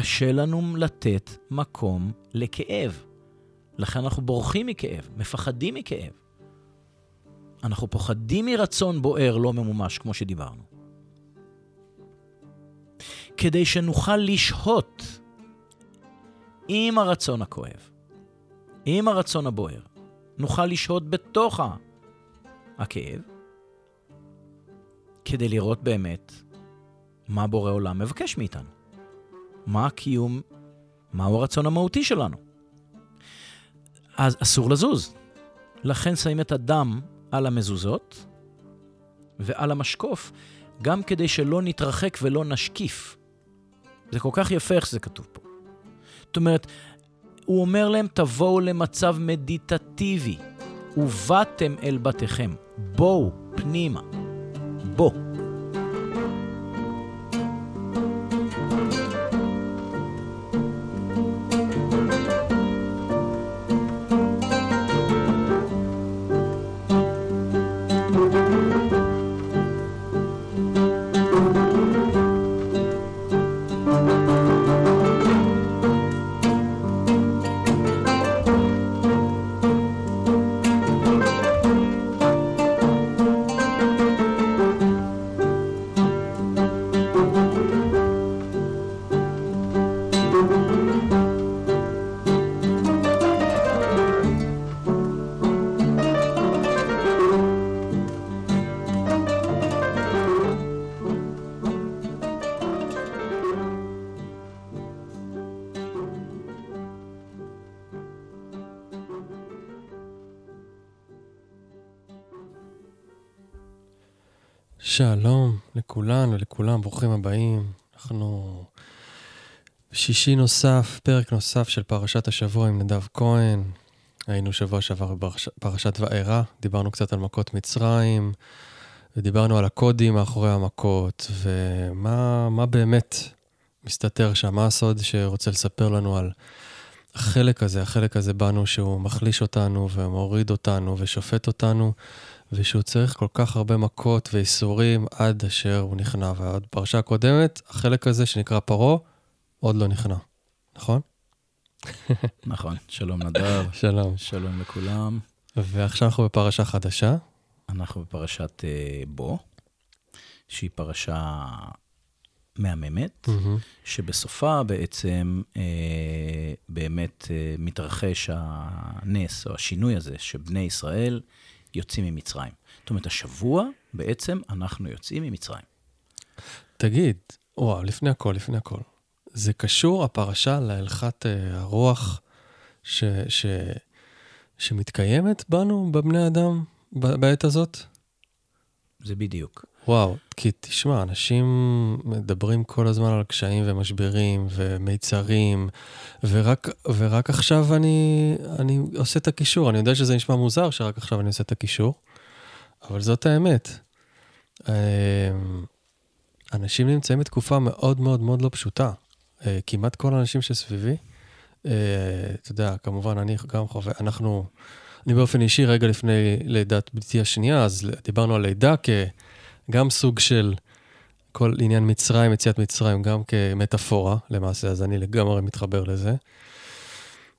קשה לנו לתת מקום לכאב. לכן אנחנו בורחים מכאב, מפחדים מכאב. אנחנו פוחדים מרצון בוער לא ממומש, כמו שדיברנו. כדי שנוכל לשהות עם הרצון הכואב, עם הרצון הבוער, נוכל לשהות בתוך הכאב, כדי לראות באמת מה בורא עולם מבקש מאיתנו. מה הקיום, מהו הרצון המהותי שלנו. אז אסור לזוז. לכן שמים את הדם על המזוזות ועל המשקוף, גם כדי שלא נתרחק ולא נשקיף. זה כל כך יפה איך שזה כתוב פה. זאת אומרת, הוא אומר להם, תבואו למצב מדיטטיבי. ובאתם אל בתיכם. בואו פנימה. בוא. שישי נוסף, פרק נוסף של פרשת השבוע עם נדב כהן. היינו שבוע שעבר בפרשת וארא, דיברנו קצת על מכות מצרים, ודיברנו על הקודים מאחורי המכות, ומה באמת מסתתר שם, מה הסוד שרוצה לספר לנו על החלק הזה, החלק הזה בנו שהוא מחליש אותנו ומוריד אותנו ושופט אותנו. ושהוא צריך כל כך הרבה מכות ואיסורים עד אשר הוא נכנע. ועוד פרשה קודמת, החלק הזה שנקרא פרעה, עוד לא נכנע, נכון? נכון, שלום נדב. שלום. שלום לכולם. ועכשיו אנחנו בפרשה חדשה. אנחנו בפרשת uh, בו, שהיא פרשה מהממת, mm-hmm. שבסופה בעצם uh, באמת uh, מתרחש הנס או השינוי הזה, שבני ישראל יוצאים ממצרים. זאת אומרת, השבוע בעצם אנחנו יוצאים ממצרים. תגיד, וואו, לפני הכל, לפני הכל. זה קשור, הפרשה, להלכת uh, הרוח ש, ש, שמתקיימת בנו, בבני אדם, בעת הזאת? זה בדיוק. וואו, כי תשמע, אנשים מדברים כל הזמן על קשיים ומשברים ומיצרים, ורק, ורק עכשיו אני, אני עושה את הקישור. אני יודע שזה נשמע מוזר שרק עכשיו אני עושה את הקישור, אבל זאת האמת. אמ, אנשים נמצאים בתקופה מאוד מאוד מאוד לא פשוטה. אה, כמעט כל האנשים שסביבי, אה, אתה יודע, כמובן, אני גם חווה, אנחנו, אני באופן אישי, רגע לפני לידת בתי השנייה, אז דיברנו על לידה כ... גם סוג של כל עניין מצרים, יציאת מצרים, גם כמטאפורה למעשה, אז אני לגמרי מתחבר לזה.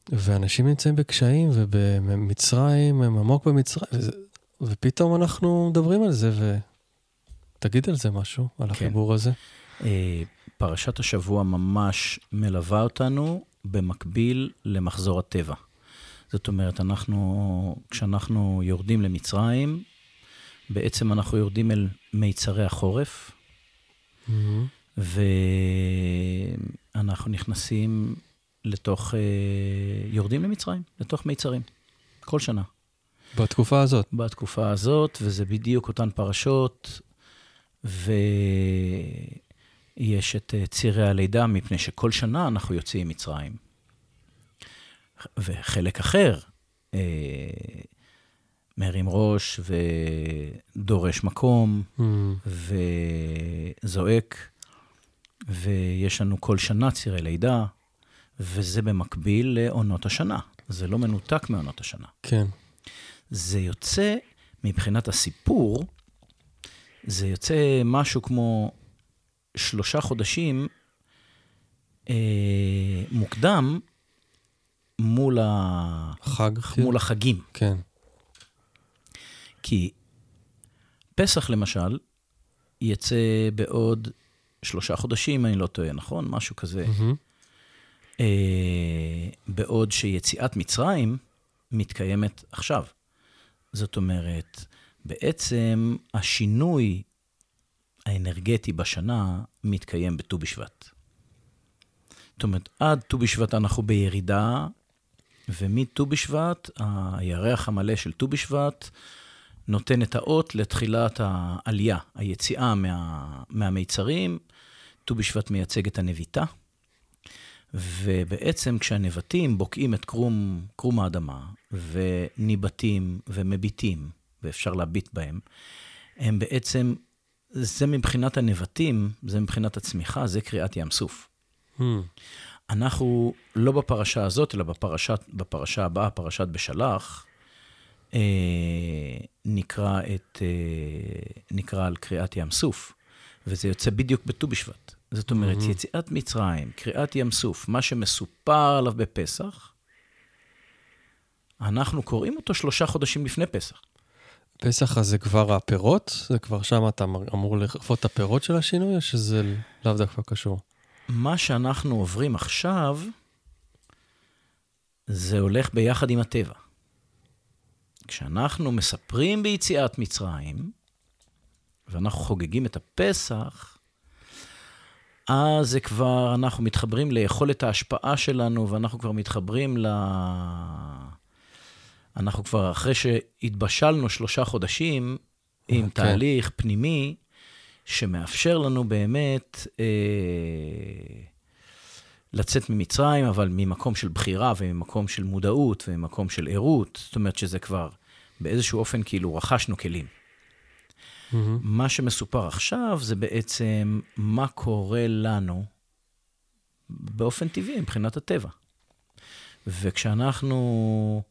ואנשים נמצאים בקשיים, ובמצרים, הם עמוק במצרים, וזה, ופתאום אנחנו מדברים על זה, ותגיד על זה משהו, על כן. החיבור הזה. פרשת השבוע ממש מלווה אותנו במקביל למחזור הטבע. זאת אומרת, אנחנו, כשאנחנו יורדים למצרים, בעצם אנחנו יורדים אל מיצרי החורף, mm-hmm. ואנחנו נכנסים לתוך, אה, יורדים למצרים, לתוך מיצרים, כל שנה. בתקופה הזאת. בתקופה הזאת, וזה בדיוק אותן פרשות, ויש את אה, צירי הלידה, מפני שכל שנה אנחנו יוצאים ממצרים. וחלק אחר, אה, מרים ראש ודורש מקום mm. וזועק, ויש לנו כל שנה צירי לידה, וזה במקביל לעונות השנה. זה לא מנותק מעונות השנה. כן. זה יוצא, מבחינת הסיפור, זה יוצא משהו כמו שלושה חודשים אה, מוקדם מול, ה... חג? מול החגים. כן. כי פסח, למשל, יצא בעוד שלושה חודשים, אני לא טועה, נכון? משהו כזה. מהמם. אה, בעוד שיציאת מצרים מתקיימת עכשיו. זאת אומרת, בעצם השינוי האנרגטי בשנה מתקיים בט"ו בשבט. זאת אומרת, עד ט"ו בשבט אנחנו בירידה, ומט"ו בשבט, הירח המלא של ט"ו בשבט נותן את האות לתחילת העלייה, היציאה מה, מהמיצרים. ט"ו בשבט מייצג את הנביטה, ובעצם כשהנבטים בוקעים את קרום, קרום האדמה, וניבטים ומביטים, ואפשר להביט בהם, הם בעצם, זה מבחינת הנבטים, זה מבחינת הצמיחה, זה קריאת ים סוף. מהמם. אנחנו לא בפרשה הזאת, אלא בפרשת, בפרשה הבאה, פרשת בשלח, אה, נקרא, את, אה, נקרא על קריאת ים סוף, וזה יוצא בדיוק בט"ו בשבט. זאת אומרת, מהמם. יציאת מצרים, קריאת ים סוף, מה שמסופר עליו בפסח, אנחנו קוראים אותו שלושה חודשים לפני פסח. פסח אז זה כבר הפירות? זה כבר שם אתה אמ- אמור לחוות את הפירות של השינוי, או שזה לאו דווקא קשור? מה שאנחנו עוברים עכשיו, זה הולך ביחד עם הטבע. כשאנחנו מספרים ביציאת מצרים, ואנחנו חוגגים את הפסח, אז זה כבר, אנחנו מתחברים ליכולת ההשפעה שלנו, ואנחנו כבר מתחברים ל... אנחנו כבר, אחרי שהתבשלנו שלושה חודשים, עם כן. תהליך פנימי, שמאפשר לנו באמת אה, לצאת ממצרים, אבל ממקום של בחירה וממקום של מודעות וממקום של ערות. זאת אומרת שזה כבר באיזשהו אופן כאילו רכשנו כלים. מהמם. מה שמסופר עכשיו זה בעצם מה קורה לנו באופן טבעי מבחינת הטבע. וכשאנחנו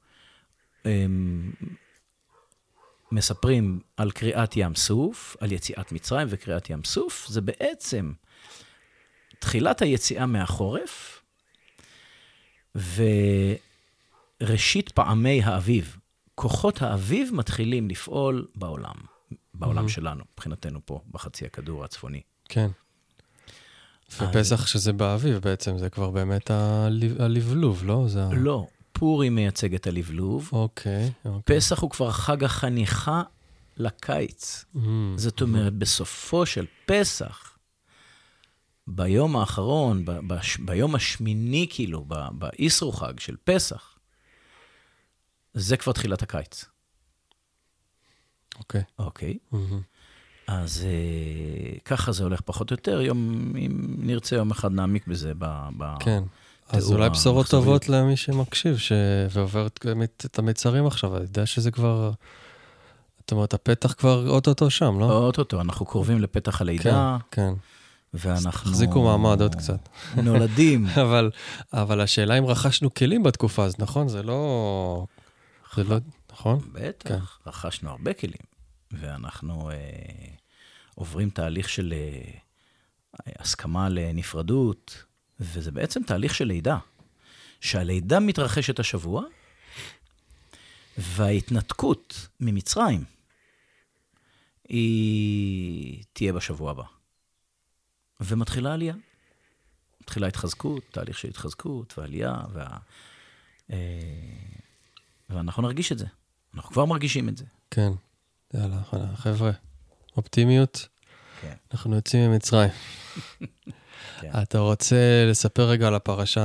מספרים על קריאת ים סוף, על יציאת מצרים וקריאת ים סוף, זה בעצם תחילת היציאה מהחורף וראשית פעמי האביב. כוחות האביב מתחילים לפעול בעולם, בעולם Mhm. שלנו, מבחינתנו פה, בחצי הכדור הצפוני. כן. ופסח שזה באביב בעצם, זה כבר באמת הלב- הלבלוב, לא? זה. לא, פורים מייצג את הלבלוב, אוקיי, אוקיי. פסח הוא כבר חג החניכה לקיץ. מהמם. זאת אומרת, בסופו של פסח, ביום האחרון, ב- בש- ביום השמיני, כאילו, ב- באיסרו חג של פסח, זה כבר תחילת הקיץ, אוקיי. אוקיי? מהמם. אז אה, ככה זה הולך פחות או יותר. יום, אם נרצה יום אחד נעמיק בזה ב... ב... כן. אז אולי בשורות. טובות למי שמקשיב, ש... ועובר את- המצרים עכשיו, אני יודע שזה כבר... זאת אומרת, הפתח כבר אוטוטו שם, לא? אוטוטו, אנחנו קרובים לפתח הלידה, כן. ואנחנו... תחזיקו מעמד עוד קצת. נולדים. אבל, אבל השאלה אם רכשנו כלים בתקופה הזאת, נכון? זה לא... זה לא... נכון? בטח, רכשנו הרבה כלים, ואנחנו אה, עוברים תהליך של אה, הסכמה לנפרדות, וזה בעצם תהליך של לידה. שהלידה מתרחשת השבוע, וההתנתקות ממצרים היא תהיה בשבוע הבא. ומתחילה עלייה. מתחילה התחזקות, תהליך של התחזקות ועלייה, וה... אה, ואנחנו נרגיש את זה. אנחנו כבר מרגישים את זה. כן. יאללה, חבר'ה, אופטימיות, כן. אנחנו יוצאים ממצרים. כן. אתה רוצה לספר רגע על הפרשה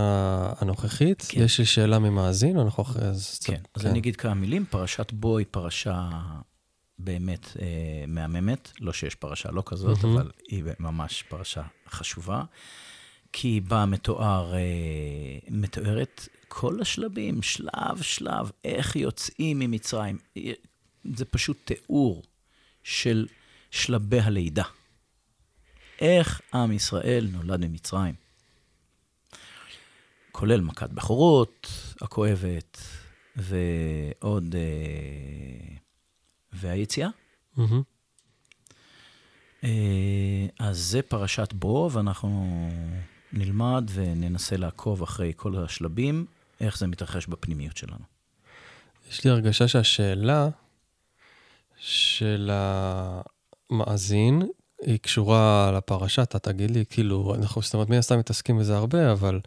הנוכחית? כן. יש לי שאלה ממאזין, או אנחנו אחרי... אז כן, אז אני אגיד כמה מילים. פרשת בו היא פרשה באמת אה, מהממת. לא שיש פרשה לא כזאת, מהמם. אבל היא ממש פרשה חשובה. כי בה מתואר, אה, מתוארת כל השלבים, שלב שלב, איך יוצאים ממצרים. זה פשוט תיאור של שלבי הלידה. איך עם ישראל נולד ממצרים. כולל מכת בכורות הכואבת, ועוד... אה, והיציאה. אה, אז זה פרשת בו, ואנחנו נלמד וננסה לעקוב אחרי כל השלבים, איך זה מתרחש בפנימיות שלנו. יש לי הרגשה שהשאלה של המאזין היא קשורה לפרשה, אתה תגיד לי, כאילו, אנחנו זאת אומרת, מן הסתם מתעסקים בזה הרבה, אבל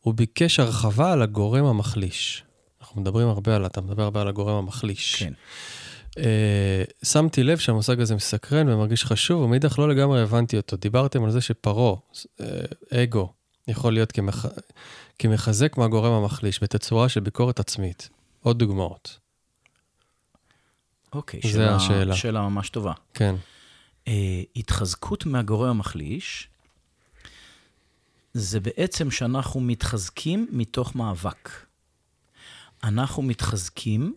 הוא ביקש הרחבה על הגורם המחליש. אנחנו מדברים הרבה על, אתה מדבר הרבה על הגורם המחליש. כן. Uh, שמתי לב שהמושג הזה מסקרן ומרגיש חשוב, ומאידך לא לגמרי הבנתי אותו. דיברתם על זה שפרעה, uh, אגו, יכול להיות כמח... כמחזק מהגורם המחליש בתצורה של ביקורת עצמית. עוד דוגמאות. אוקיי, זה שאלה, השאלה. שאלה ממש טובה. כן. Uh, התחזקות מהגורם המחליש, זה בעצם שאנחנו מתחזקים מתוך מאבק. אנחנו מתחזקים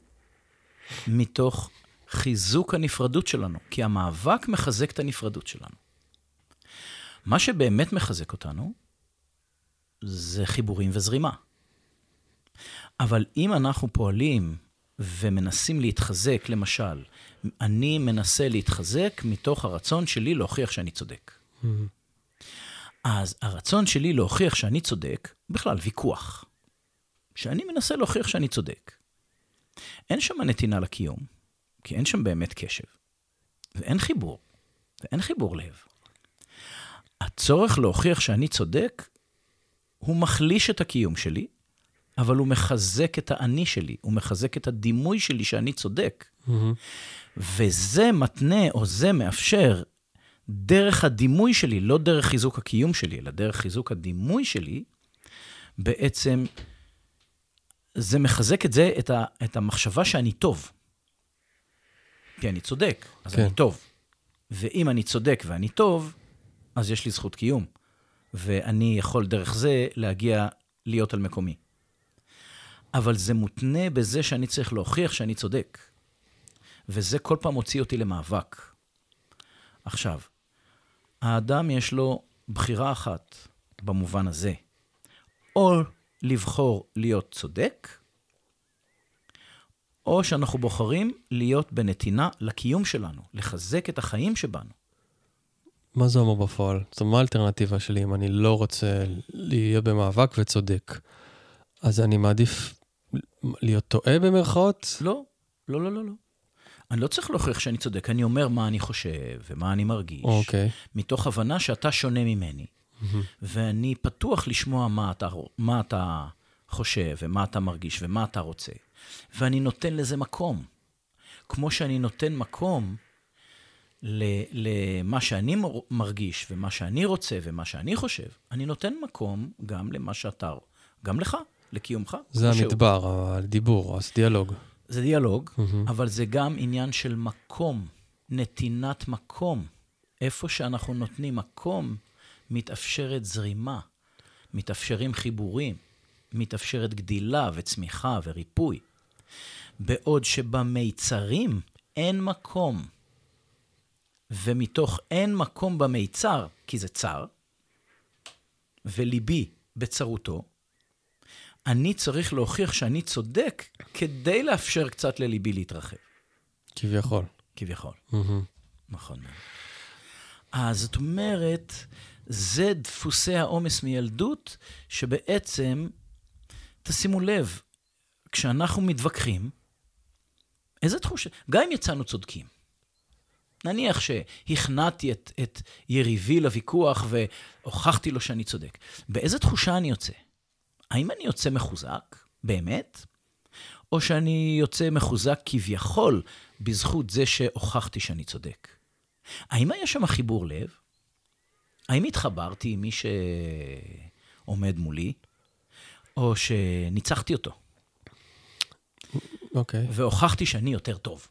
מתוך חיזוק הנפרדות שלנו, כי המאבק מחזק את הנפרדות שלנו. מה שבאמת מחזק אותנו, זה חיבורים וזרימה. אבל אם אנחנו פועלים ומנסים להתחזק, למשל, אני מנסה להתחזק מתוך הרצון שלי להוכיח שאני צודק. אז הרצון שלי להוכיח שאני צודק, בכלל ויכוח. שאני מנסה להוכיח שאני צודק. אין שם נתינה לקיום, כי אין שם באמת קשב. ואין חיבור, ואין חיבור לב. הצורך להוכיח שאני צודק, הוא מחליש את הקיום שלי, אבל הוא מחזק את האני שלי, הוא מחזק את הדימוי שלי שאני צודק. וזה מתנה, או זה מאפשר, דרך הדימוי שלי, לא דרך חיזוק הקיום שלי, אלא דרך חיזוק הדימוי שלי, בעצם זה מחזק את זה, את, ה, את המחשבה שאני טוב. כי אני צודק, אז כן. אני טוב. ואם אני צודק ואני טוב, אז יש לי זכות קיום. ואני יכול דרך זה להגיע להיות על מקומי. אבל זה מותנה בזה שאני צריך להוכיח שאני צודק. וזה כל פעם מוציא אותי למאבק. עכשיו, האדם יש לו בחירה אחת במובן הזה. או לבחור להיות צודק, או שאנחנו בוחרים להיות בנתינה לקיום שלנו, לחזק את החיים שבנו. מה זה אומר בפועל? אומרת, מה האלטרנטיבה שלי אם אני לא רוצה להיות במאבק וצודק? אז אני מעדיף להיות טועה במרכאות? לא, לא, לא, לא, לא. אני לא צריך להוכיח שאני צודק, אני אומר מה אני חושב ומה אני מרגיש, אוקיי. מתוך הבנה שאתה שונה ממני, ואני פתוח לשמוע מה אתה, מה אתה חושב ומה אתה מרגיש ומה אתה רוצה, ואני נותן לזה מקום. כמו שאני נותן מקום ל- למה שאני מר- מרגיש ומה שאני רוצה ומה שאני חושב, אני נותן מקום גם למה שאתה, גם לך, לקיומך. זה שהוא. המדבר, הדיבור, אז דיאלוג. זה דיאלוג, מהמם. אבל זה גם עניין של מקום, נתינת מקום. איפה שאנחנו נותנים מקום, מתאפשרת זרימה, מתאפשרים חיבורים, מתאפשרת גדילה וצמיחה וריפוי. בעוד שבמיצרים אין מקום. ומתוך אין מקום במיצר, כי זה צר, וליבי בצרותו, אני צריך להוכיח שאני צודק כדי לאפשר קצת לליבי להתרחב, כביכול. כביכול. מהמם. נכון. אז זאת אומרת, זה דפוסי העומס מילדות, שבעצם, תשימו לב, כשאנחנו מתווכחים, איזה תחושה, גם אם יצאנו צודקים, נניח שהכנעתי את, את יריבי לוויכוח והוכחתי לו שאני צודק, באיזה תחושה אני יוצא? האם אני יוצא מחוזק, באמת? או שאני יוצא מחוזק כביכול בזכות זה שהוכחתי שאני צודק? האם היה שם חיבור לב? האם התחברתי עם מי שעומד מולי? או שניצחתי אותו, אוקיי. והוכחתי שאני יותר טוב.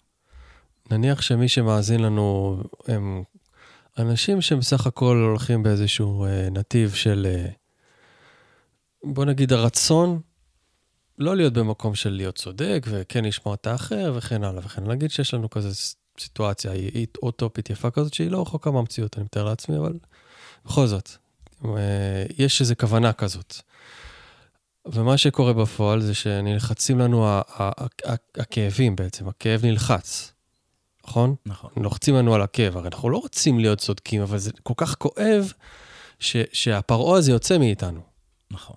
נניח שמי שמאזין לנו הם אנשים שבסך הכל הולכים באיזשהו אה, נתיב של, אה, בוא נגיד, הרצון לא להיות במקום של להיות צודק וכן לשמוע את האחר וכן הלאה וכן הלאה. נגיד שיש לנו כזה סיטואציה היא אוטופית יפה כזאת שהיא לא רחוקה מהמציאות, אני מתאר לעצמי, אבל בכל זאת, אה, יש איזו כוונה כזאת. ומה שקורה בפועל זה שנלחצים לנו הכאבים בעצם, הכאב נלחץ, נכון? נכון. לוחצים לנו על הכאב, הרי אנחנו לא רוצים להיות צודקים, אבל זה כל כך כואב, ש, שהפרעה הזה יוצא מאיתנו. נכון.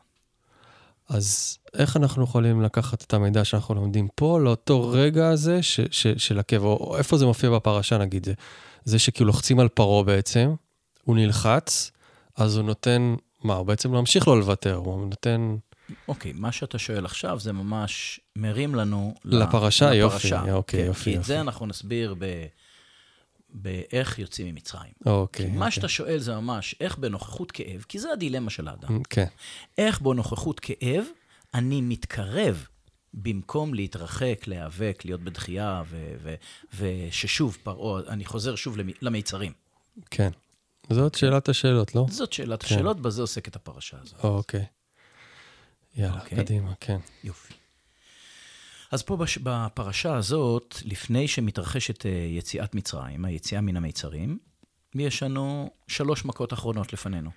אז איך אנחנו יכולים לקחת את המידע שאנחנו לומדים פה לאותו רגע הזה ש, ש, של הכאב, או, איפה זה מופיע בפרשה נגיד, זה, זה שכאילו לוחצים על פרעה בעצם, הוא נלחץ, אז הוא נותן, מה, הוא בעצם ממשיך לא לוותר, הוא נותן... אוקיי, מה שאתה שואל עכשיו זה ממש מרים לנו... לפרשה, ל... יופי, לפרשה. אוקיי, כן, יופי, כי את יופי. זה אנחנו נסביר ב... באיך יוצאים ממצרים. אוקיי. כי מה אוקיי. שאתה שואל זה ממש איך בנוכחות כאב, כי זה הדילמה של האדם. כן, איך בנוכחות כאב אני מתקרב במקום להתרחק, להיאבק, להיות בדחייה, ו- ו- וששוב פרעה, אני חוזר שוב למ- למיצרים. כן. זאת שאלת השאלות, לא? זאת שאלת כן. השאלות, בזה עוסקת הפרשה הזאת. אוקיי. יאללה, אוקיי. קדימה, כן. יופי. אז פה בש... בפרשה הזאת, לפני שמתרחשת אה, יציאת מצרים, היציאה מן המיצרים, יש לנו שלוש מכות אחרונות לפנינו.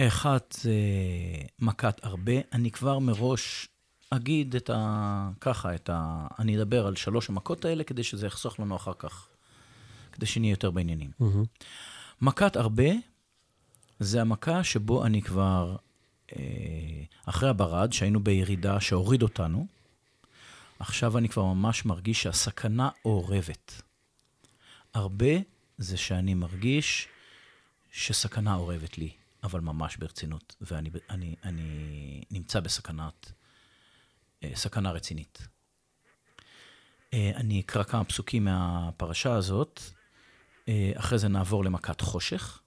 אחת זה מכת הרבה. אני כבר מראש אגיד את ה... ככה, את ה... אני אדבר על שלוש המכות האלה כדי שזה יחסוך לנו אחר כך, כדי שנהיה יותר בעניינים. מהמם. מכת הרבה זה המכה שבו אני כבר, אחרי הברד, שהיינו בירידה שהוריד אותנו, עכשיו אני כבר ממש מרגיש שהסכנה אורבת. הרבה זה שאני מרגיש שסכנה אורבת לי, אבל ממש ברצינות, ואני אני, אני נמצא בסכנת, אה, סכנה רצינית. אה, אני אקרא כמה פסוקים מהפרשה הזאת, אה, אחרי זה נעבור למכת חושך.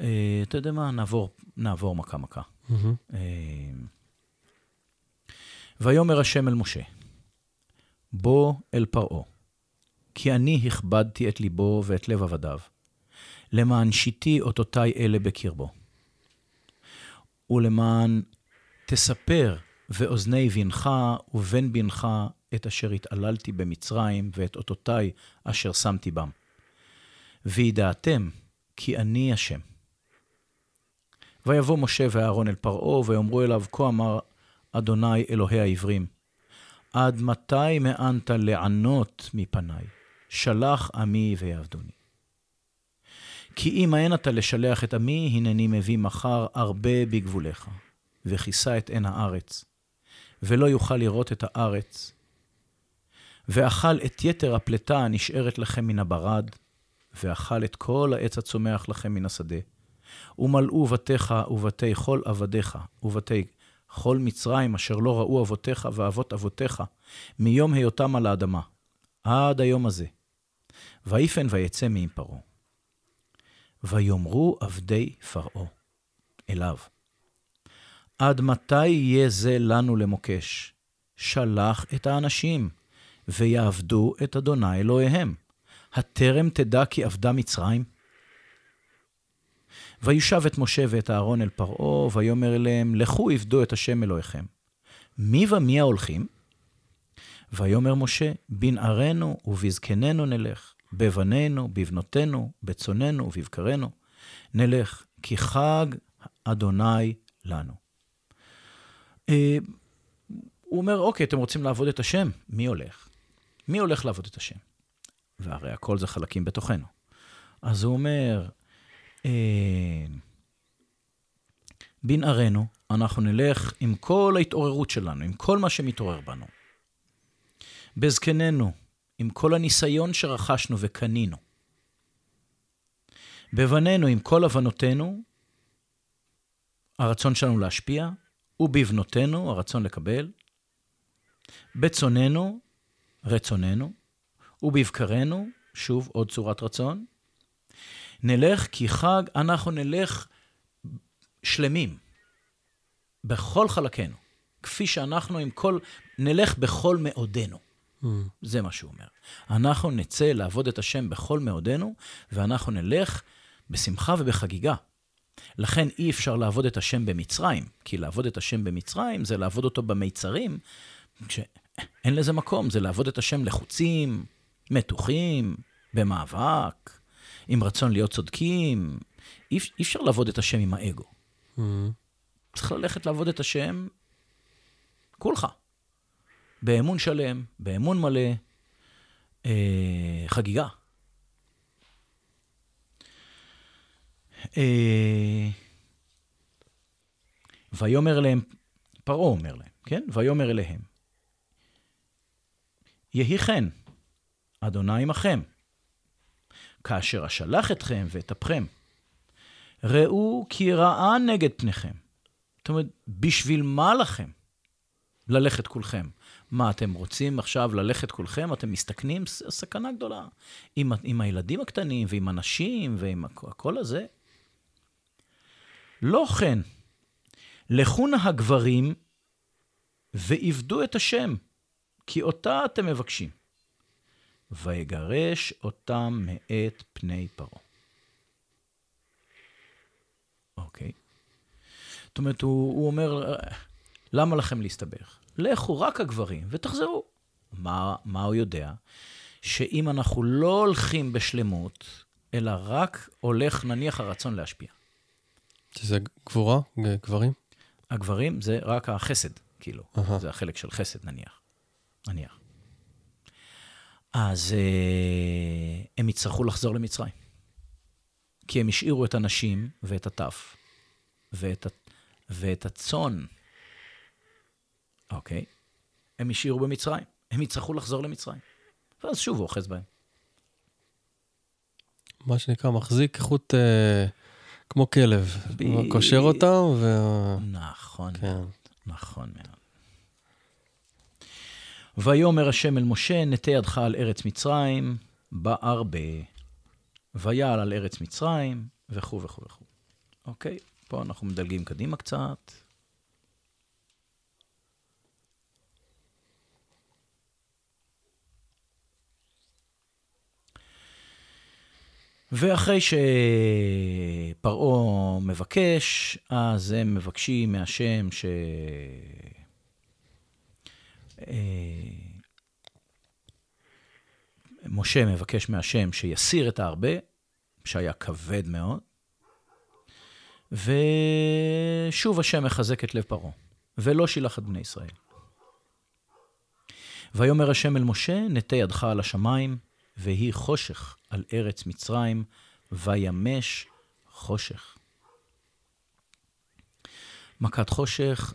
אה, אתה יודע מה? נעבור, נעבור מכה-מכה. מהמם. אה, ויאמר השם אל משה, בוא אל פרעה, כי אני הכבדתי את ליבו ואת לב עבדיו, למען שיתי אותותי אלה בקרבו. ולמען תספר ואוזני בנך ובן בנך את אשר התעללתי במצרים ואת אותותי אשר שמתי בם. וידעתם כי אני השם. ויבוא משה ואהרון אל פרעה, ויאמרו אליו, כה אמר אדוני אלוהי העברים, עד מתי מאנת לענות מפניי? שלח עמי ויעבדוני. כי אם האן אתה לשלח את עמי, הנני מביא מחר הרבה בגבוליך, וכיסה את עין הארץ, ולא יוכל לראות את הארץ. ואכל את יתר הפלטה הנשארת לכם מן הברד, ואכל את כל העץ הצומח לכם מן השדה. ומלאו בתיך ובתי כל עבדיך, ובתי כל מצרים אשר לא ראו אבותיך ואבות אבותיך, מיום היותם על האדמה, עד היום הזה. ויפן ויצא מעם פרעה. ויאמרו עבדי פרעה אליו, עד מתי יהיה זה לנו למוקש? שלח את האנשים, ויעבדו את אדוני אלוהיהם. הטרם תדע כי עבדה מצרים? וישב את משה ואת אהרון אל פרעה, ויאמר אליהם, לכו עבדו את השם אלוהיכם. מי ומי ההולכים? ויאמר משה, בנערינו ובזקנינו נלך, בבנינו, בבנותינו, בצוננו ובבקרנו, נלך, כי חג אדוני לנו. אה, הוא אומר, אוקיי, אתם רוצים לעבוד את השם? מי הולך? מי הולך לעבוד את השם? והרי הכל זה חלקים בתוכנו. אז הוא אומר, בנערינו, אנחנו נלך עם כל ההתעוררות שלנו, עם כל מה שמתעורר בנו. בזקנינו, עם כל הניסיון שרכשנו וקנינו. בבנינו, עם כל הבנותינו, הרצון שלנו להשפיע, ובבנותינו, הרצון לקבל. בצוננו, רצוננו, ובבקרנו, שוב עוד צורת רצון. נלך כי חג, אנחנו נלך שלמים, בכל חלקינו, כפי שאנחנו עם כל, נלך בכל מאודנו. מהמם. זה מה שהוא אומר. אנחנו נצא לעבוד את השם בכל מאודנו, ואנחנו נלך בשמחה ובחגיגה. לכן אי אפשר לעבוד את השם במצרים, כי לעבוד את השם במצרים זה לעבוד אותו במיצרים, כשאין לזה מקום, זה לעבוד את השם לחוצים, מתוחים, במאבק, עם רצון להיות צודקים. אי, אי אפשר לעבוד את השם עם האגו. מהמם. צריך ללכת לעבוד את השם כולך. באמון שלם, באמון מלא, אה, חגיגה. אה, ויאמר אליהם, פרעה אומר להם, כן? ויאמר אליהם, יהי כן, אדוני עמכם, כאשר אשלח אתכם ואטפכם. ראו כי רעה נגד פניכם. זאת אומרת, בשביל מה לכם ללכת כולכם? מה, אתם רוצים עכשיו ללכת כולכם? אתם מסתכנים? סכנה גדולה. עם, עם הילדים הקטנים ועם הנשים ועם הכל הזה. לא כן. לכו נא הגברים ועבדו את השם, כי אותה אתם מבקשים. ויגרש אותם מאת פני פרעה. אוקיי. זאת אומרת, הוא, הוא אומר, למה לכם להסתבך? לכו רק הגברים ותחזרו. מה, מה הוא יודע? שאם אנחנו לא הולכים בשלמות, אלא רק הולך, נניח, הרצון להשפיע. שזה גבורה? גברים? הגברים זה רק החסד, כאילו. Uh-huh. זה החלק של חסד, נניח. נניח. אז אה, הם יצטרכו לחזור למצרים. כי הם השאירו את הנשים ואת הטף ואת, ואת הצאן. אוקיי? הם השאירו במצרים. הם יצטרכו לחזור למצרים. ואז שוב הוא אוחז בהם. מה שנקרא, מחזיק איכות אה, כמו כלב. ב... קושר אותם ו... נכון כן. נכון מאוד. ויאמר השם אל משה, נטה ידך על ארץ מצרים, בארבה. ויעל על ארץ מצרים, וכו' וכו' וכו'. אוקיי? פה אנחנו מדלגים קדימה קצת. ואחרי שפרעה מבקש, אז הם מבקשים מהשם ש... אה, משה מבקש מהשם שיסיר את ההרבה, שהיה כבד מאוד, ושוב השם מחזק את לב פרעה, ולא שילח את בני ישראל. ויאמר השם אל משה, נטה ידך על השמיים, ויהי חושך על ארץ מצרים, וימש חושך. מכת חושך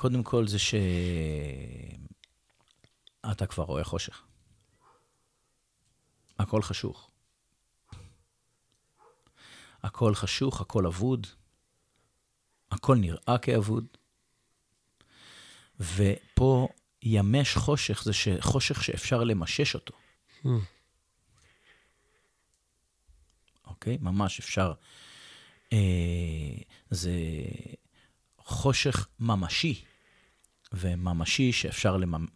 קודם כל זה שאתה כבר רואה חושך. הכל חשוך. הכל חשוך, הכל אבוד, הכל נראה כאבוד. ופה ימש חושך זה חושך שאפשר למשש אותו. אוקיי? ממש אפשר. אה, זה חושך ממשי. וממשי שאפשר לממ...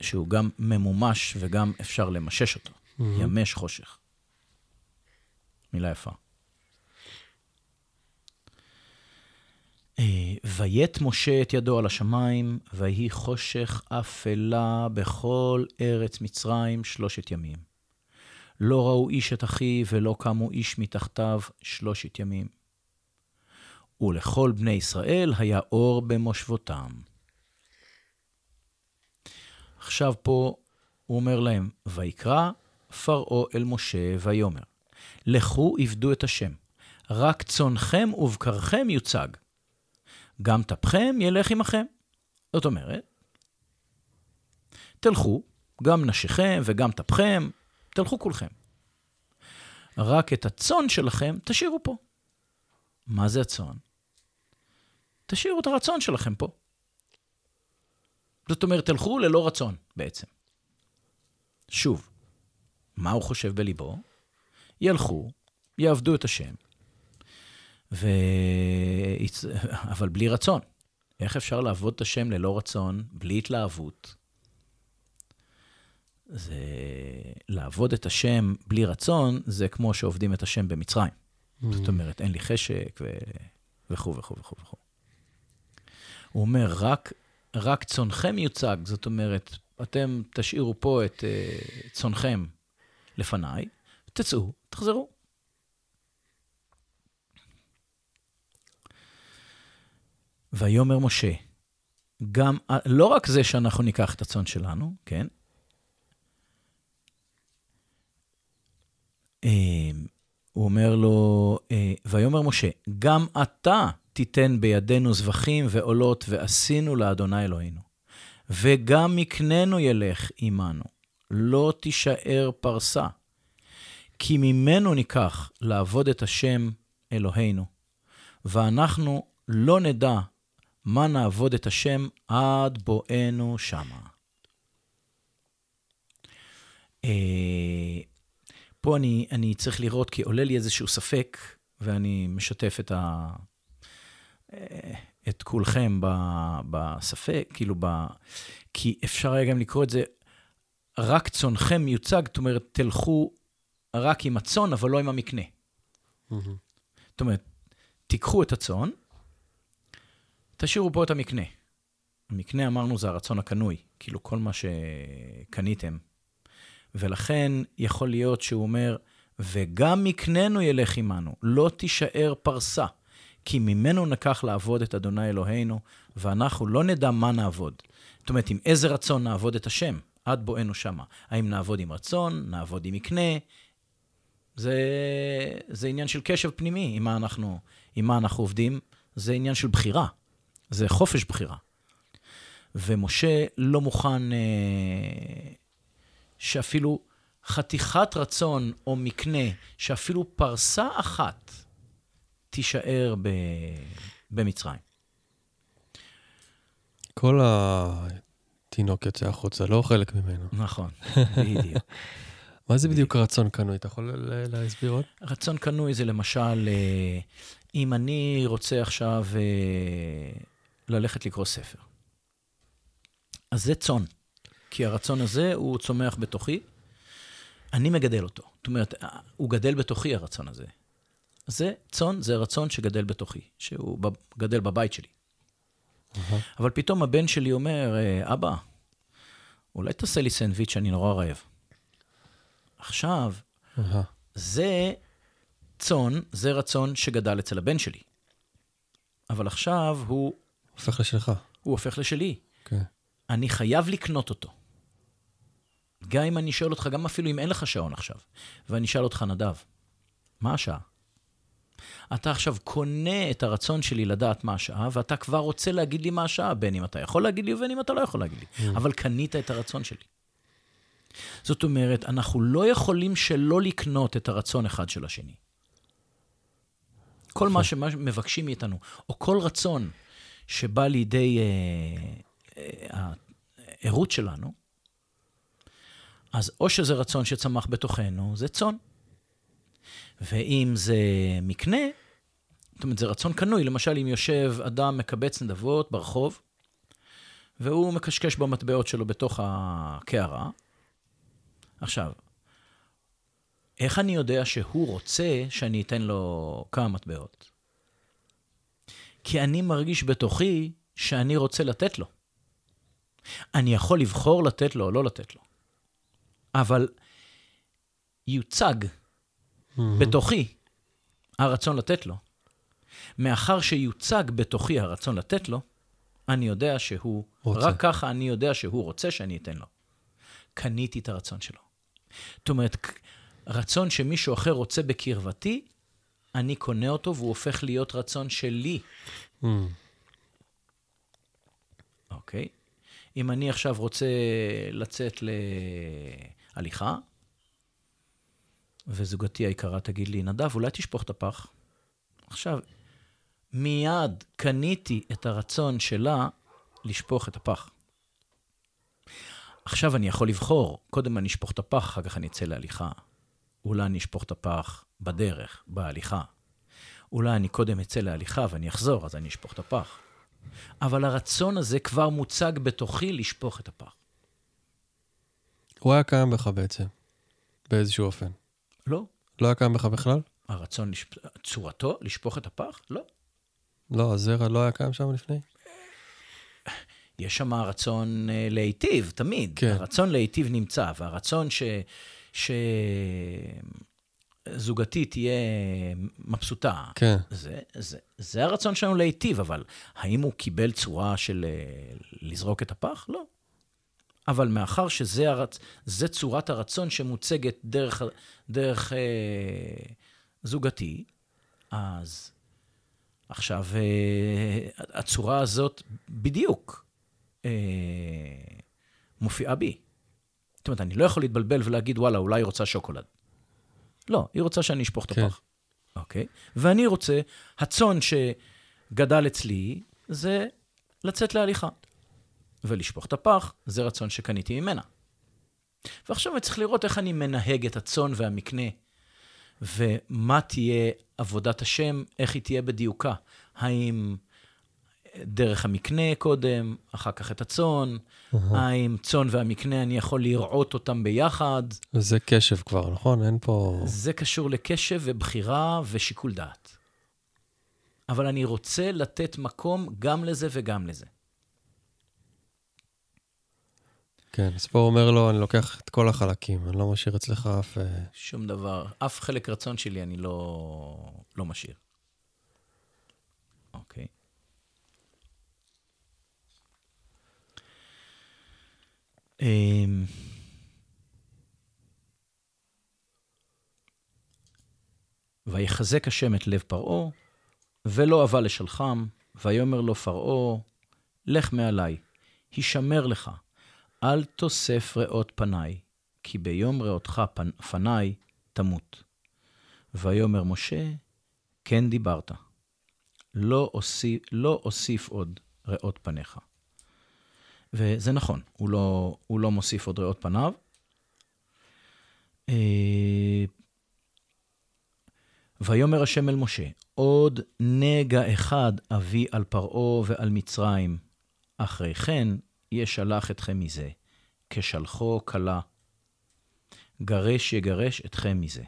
שהוא גם ממומש וגם אפשר למשש אותו. Mm-hmm. ימש חושך. מילה יפה. אה, ויית משה את ידו על השמיים, ויהי חושך אפלה בכל ארץ מצרים שלושת ימים. לא ראו איש את אחיו, ולא קמו איש מתחתיו שלושת ימים. ולכל בני ישראל היה אור במושבותם. עכשיו פה הוא אומר להם, ויקרא פרעה אל משה ויאמר, לכו עבדו את השם, רק צונכם ובקרכם יוצג, גם טפכם ילך עמכם. זאת אומרת, תלכו, גם נשיכם וגם טפכם, תלכו כולכם. רק את הצאן שלכם תשאירו פה. מה זה הצאן? תשאירו את הרצון שלכם פה. זאת אומרת, תלכו ללא רצון בעצם. שוב, מה הוא חושב בליבו? ילכו, יעבדו את השם, ו... אבל בלי רצון. איך אפשר לעבוד את השם ללא רצון, בלי התלהבות? זה לעבוד את השם בלי רצון, זה כמו שעובדים את השם במצרים. Mm. זאת אומרת, אין לי חשק ו... וכו' וכו' וכו' וכו'. הוא אומר, רק רק צונכם יוצג, זאת אומרת, אתם תשאירו פה את uh, צונכם לפניי, תצאו, תחזרו. ויאמר משה, גם, לא רק זה שאנחנו ניקח את הצאן שלנו, כן? אמ, הוא אומר לו, אה, ויאמר משה, גם אתה תיתן בידינו זבחים ועולות, ועשינו לאדוני אלוהינו. וגם מקננו ילך עמנו, לא תישאר פרסה. כי ממנו ניקח לעבוד את השם אלוהינו, ואנחנו לא נדע מה נעבוד את השם עד בואנו שמה. אה, פה אני, אני צריך לראות, כי עולה לי איזשהו ספק, ואני משתף את, ה, את כולכם בספק, כאילו, ב, כי אפשר היה גם לקרוא את זה, רק צונכם מיוצג, זאת אומרת, תלכו רק עם הצאן, אבל לא עם המקנה. זאת אומרת, תיקחו את הצאן, תשאירו פה את המקנה. המקנה, אמרנו, זה הרצון הקנוי, כאילו כל מה שקניתם. ולכן יכול להיות שהוא אומר, וגם מקננו ילך עמנו, לא תישאר פרסה, כי ממנו נקח לעבוד את אדוני אלוהינו, ואנחנו לא נדע מה נעבוד. זאת אומרת, עם איזה רצון נעבוד את השם, עד בואנו שמה. האם נעבוד עם רצון, נעבוד עם מקנה, זה, זה עניין של קשב פנימי, עם מה, אנחנו, עם מה אנחנו עובדים, זה עניין של בחירה, זה חופש בחירה. ומשה לא מוכן אה, שאפילו חתיכת רצון או מקנה, שאפילו פרסה אחת תישאר ב, במצרים. כל התינוק יוצא החוצה, לא חלק ממנו. נכון, בדיוק. מה זה בדיוק רצון קנוי? אתה יכול להסביר עוד? רצון קנוי זה למשל, אה, אם אני רוצה עכשיו אה, ללכת לקרוא ספר, אז זה צאן, כי הרצון הזה הוא צומח בתוכי, אני מגדל אותו. זאת אומרת, הוא גדל בתוכי, הרצון הזה. זה צאן, זה רצון שגדל בתוכי, שהוא גדל בבית שלי. Uh-huh. אבל פתאום הבן שלי אומר, אה, אבא, אולי תעשה לי סנדוויץ', אני נורא רעב. עכשיו, uh-huh. זה צאן, זה רצון שגדל אצל הבן שלי. אבל עכשיו הוא... הופך לשלך. הוא הופך לשלי. כן. Okay. אני חייב לקנות אותו. גם אם אני שואל אותך, גם אפילו אם אין לך שעון עכשיו, ואני אשאל אותך, נדב, מה השעה? אתה עכשיו קונה את הרצון שלי לדעת מה השעה, ואתה כבר רוצה להגיד לי מה השעה, בין אם אתה יכול להגיד לי ובין אם אתה לא יכול להגיד לי. Mm. אבל קנית את הרצון שלי. זאת אומרת, אנחנו לא יכולים שלא לקנות את הרצון אחד של השני. כל מה שמבקשים מאיתנו, או כל רצון שבא לידי הערות אה, אה, שלנו, אז או שזה רצון שצמח בתוכנו, זה צאן. ואם זה מקנה, זאת אומרת, זה רצון קנוי. למשל, אם יושב אדם מקבץ נדבות ברחוב, והוא מקשקש במטבעות שלו בתוך הקערה, עכשיו, איך אני יודע שהוא רוצה שאני אתן לו כמה מטבעות? כי אני מרגיש בתוכי שאני רוצה לתת לו. אני יכול לבחור לתת לו או לא לתת לו. אבל יוצג mm-hmm. בתוכי הרצון לתת לו. מאחר שיוצג בתוכי הרצון לתת לו, אני יודע שהוא, רוצה. רק ככה אני יודע שהוא רוצה שאני אתן לו. קניתי את הרצון שלו. זאת אומרת, רצון שמישהו אחר רוצה בקרבתי, אני קונה אותו והוא הופך להיות רצון שלי. Mm. אוקיי? אם אני עכשיו רוצה לצאת להליכה, וזוגתי היקרה תגיד לי, נדב, אולי תשפוך את הפח? עכשיו, מיד קניתי את הרצון שלה לשפוך את הפח. עכשיו אני יכול לבחור, קודם אני אשפוך את הפח, אחר כך אני אצא להליכה. אולי אני אשפוך את הפח בדרך, בהליכה. אולי אני קודם אצא להליכה ואני אחזור, אז אני אשפוך את הפח. אבל הרצון הזה כבר מוצג בתוכי לשפוך את הפח. הוא היה קיים בך בעצם, באיזשהו אופן. לא. לא היה קיים בך בכלל? הרצון, לשפ... צורתו, לשפוך את הפח? לא. לא, הזרע לא היה קיים שם לפני? יש שם רצון uh, להיטיב, תמיד. כן. הרצון להיטיב נמצא, והרצון ש... ש... זוגתי תהיה מבסוטה. כן. זה, זה, זה הרצון שלנו להיטיב, אבל האם הוא קיבל צורה של uh, לזרוק את הפח? לא. אבל מאחר שזה הרצ... צורת הרצון שמוצגת דרך, דרך uh, זוגתי, אז עכשיו, אה, הצורה הזאת בדיוק אה, מופיעה בי. זאת אומרת, אני לא יכול להתבלבל ולהגיד, וואלה, אולי היא רוצה שוקולד. לא, היא רוצה שאני אשפוך את כן. הפח. אוקיי? ואני רוצה, הצאן שגדל אצלי, זה לצאת להליכה. ולשפוך את הפח, זה רצון שקניתי ממנה. ועכשיו אני צריך לראות איך אני מנהג את הצאן והמקנה, ומה תהיה עבודת השם, איך היא תהיה בדיוקה. האם דרך המקנה קודם, אחר כך את הצאן, האם צאן והמקנה, אני יכול לראות אותם ביחד. וזה קשב כבר, נכון? אין פה... זה קשור לקשב ובחירה ושיקול דעת. אבל אני רוצה לתת מקום גם לזה וגם לזה. כן, אז פה הוא אומר לו, אני לוקח את כל החלקים, אני לא משאיר אצלך אף... אה, שום דבר, אף חלק רצון שלי אני לא, לא משאיר. אוקיי. אמ, ויחזק השם את לב פרעה, ולא אבה לשלחם, ויאמר לו פרעה, לך מעלי, הישמר לך, אל תוסף ראות פניי, כי ביום ראותך פנ... פניי תמות. ויאמר משה, כן דיברת, לא אוסיף, לא אוסיף עוד ראות פניך. וזה נכון, הוא לא, הוא לא מוסיף עוד ראות פניו. אה, ויאמר השם אל משה, עוד נגע אחד אביא על פרעה ועל מצרים, אחרי כן ישלח אתכם מזה, כשלחו כלה. גרש יגרש אתכם מזה.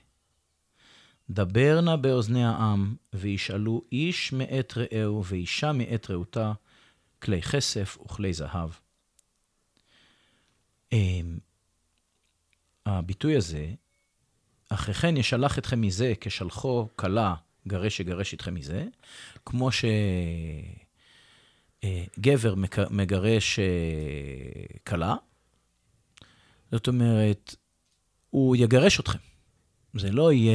דבר נא באוזני העם, וישאלו איש מאת רעהו ואישה מאת רעותה, כלי כסף וכלי זהב. אמ, הביטוי הזה, אחרי כן ישלח אתכם מזה, כשלחו כלה, גרש יגרש אתכם מזה, כמו שגבר מגרש אה, כלה, זאת אומרת, הוא יגרש אתכם. זה לא יהיה,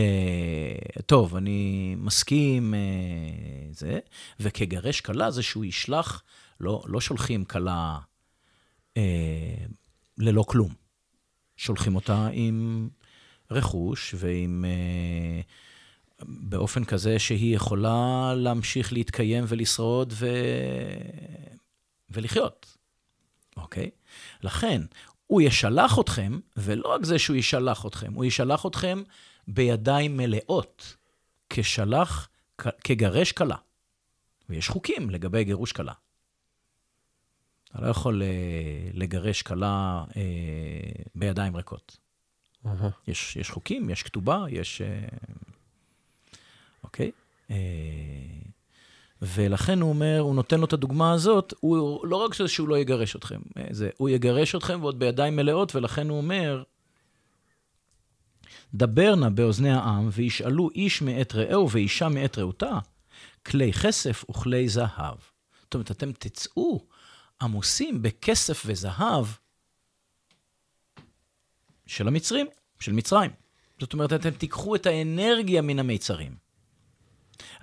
טוב, אני מסכים, אה, זה, וכגרש כלה זה שהוא ישלח, לא, לא שולחים כלה אה, ללא כלום. שולחים אותה עם רכוש ועם... אה, באופן כזה שהיא יכולה להמשיך להתקיים ולשרוד ו... ולחיות, אוקיי? לכן, הוא ישלח אתכם, ולא רק זה שהוא ישלח אתכם, הוא ישלח אתכם בידיים מלאות, כשלח, כגרש כלה. ויש חוקים לגבי גירוש כלה. אתה לא יכול לגרש כלה אה, בידיים ריקות. אהה. יש, יש חוקים, יש כתובה, יש... אה, אוקיי? אה, ולכן הוא אומר, הוא נותן לו את הדוגמה הזאת, הוא לא רק שהוא לא יגרש אתכם, אה, זה, הוא יגרש אתכם ועוד בידיים מלאות, ולכן הוא אומר, דבר נא באוזני העם, וישאלו איש מאת רעהו ואישה מאת רעותה, כלי כסף וכלי זהב. זאת אומרת, אתם תצאו עמוסים בכסף וזהב של המצרים, של מצרים. זאת אומרת, אתם תיקחו את האנרגיה מן המיצרים.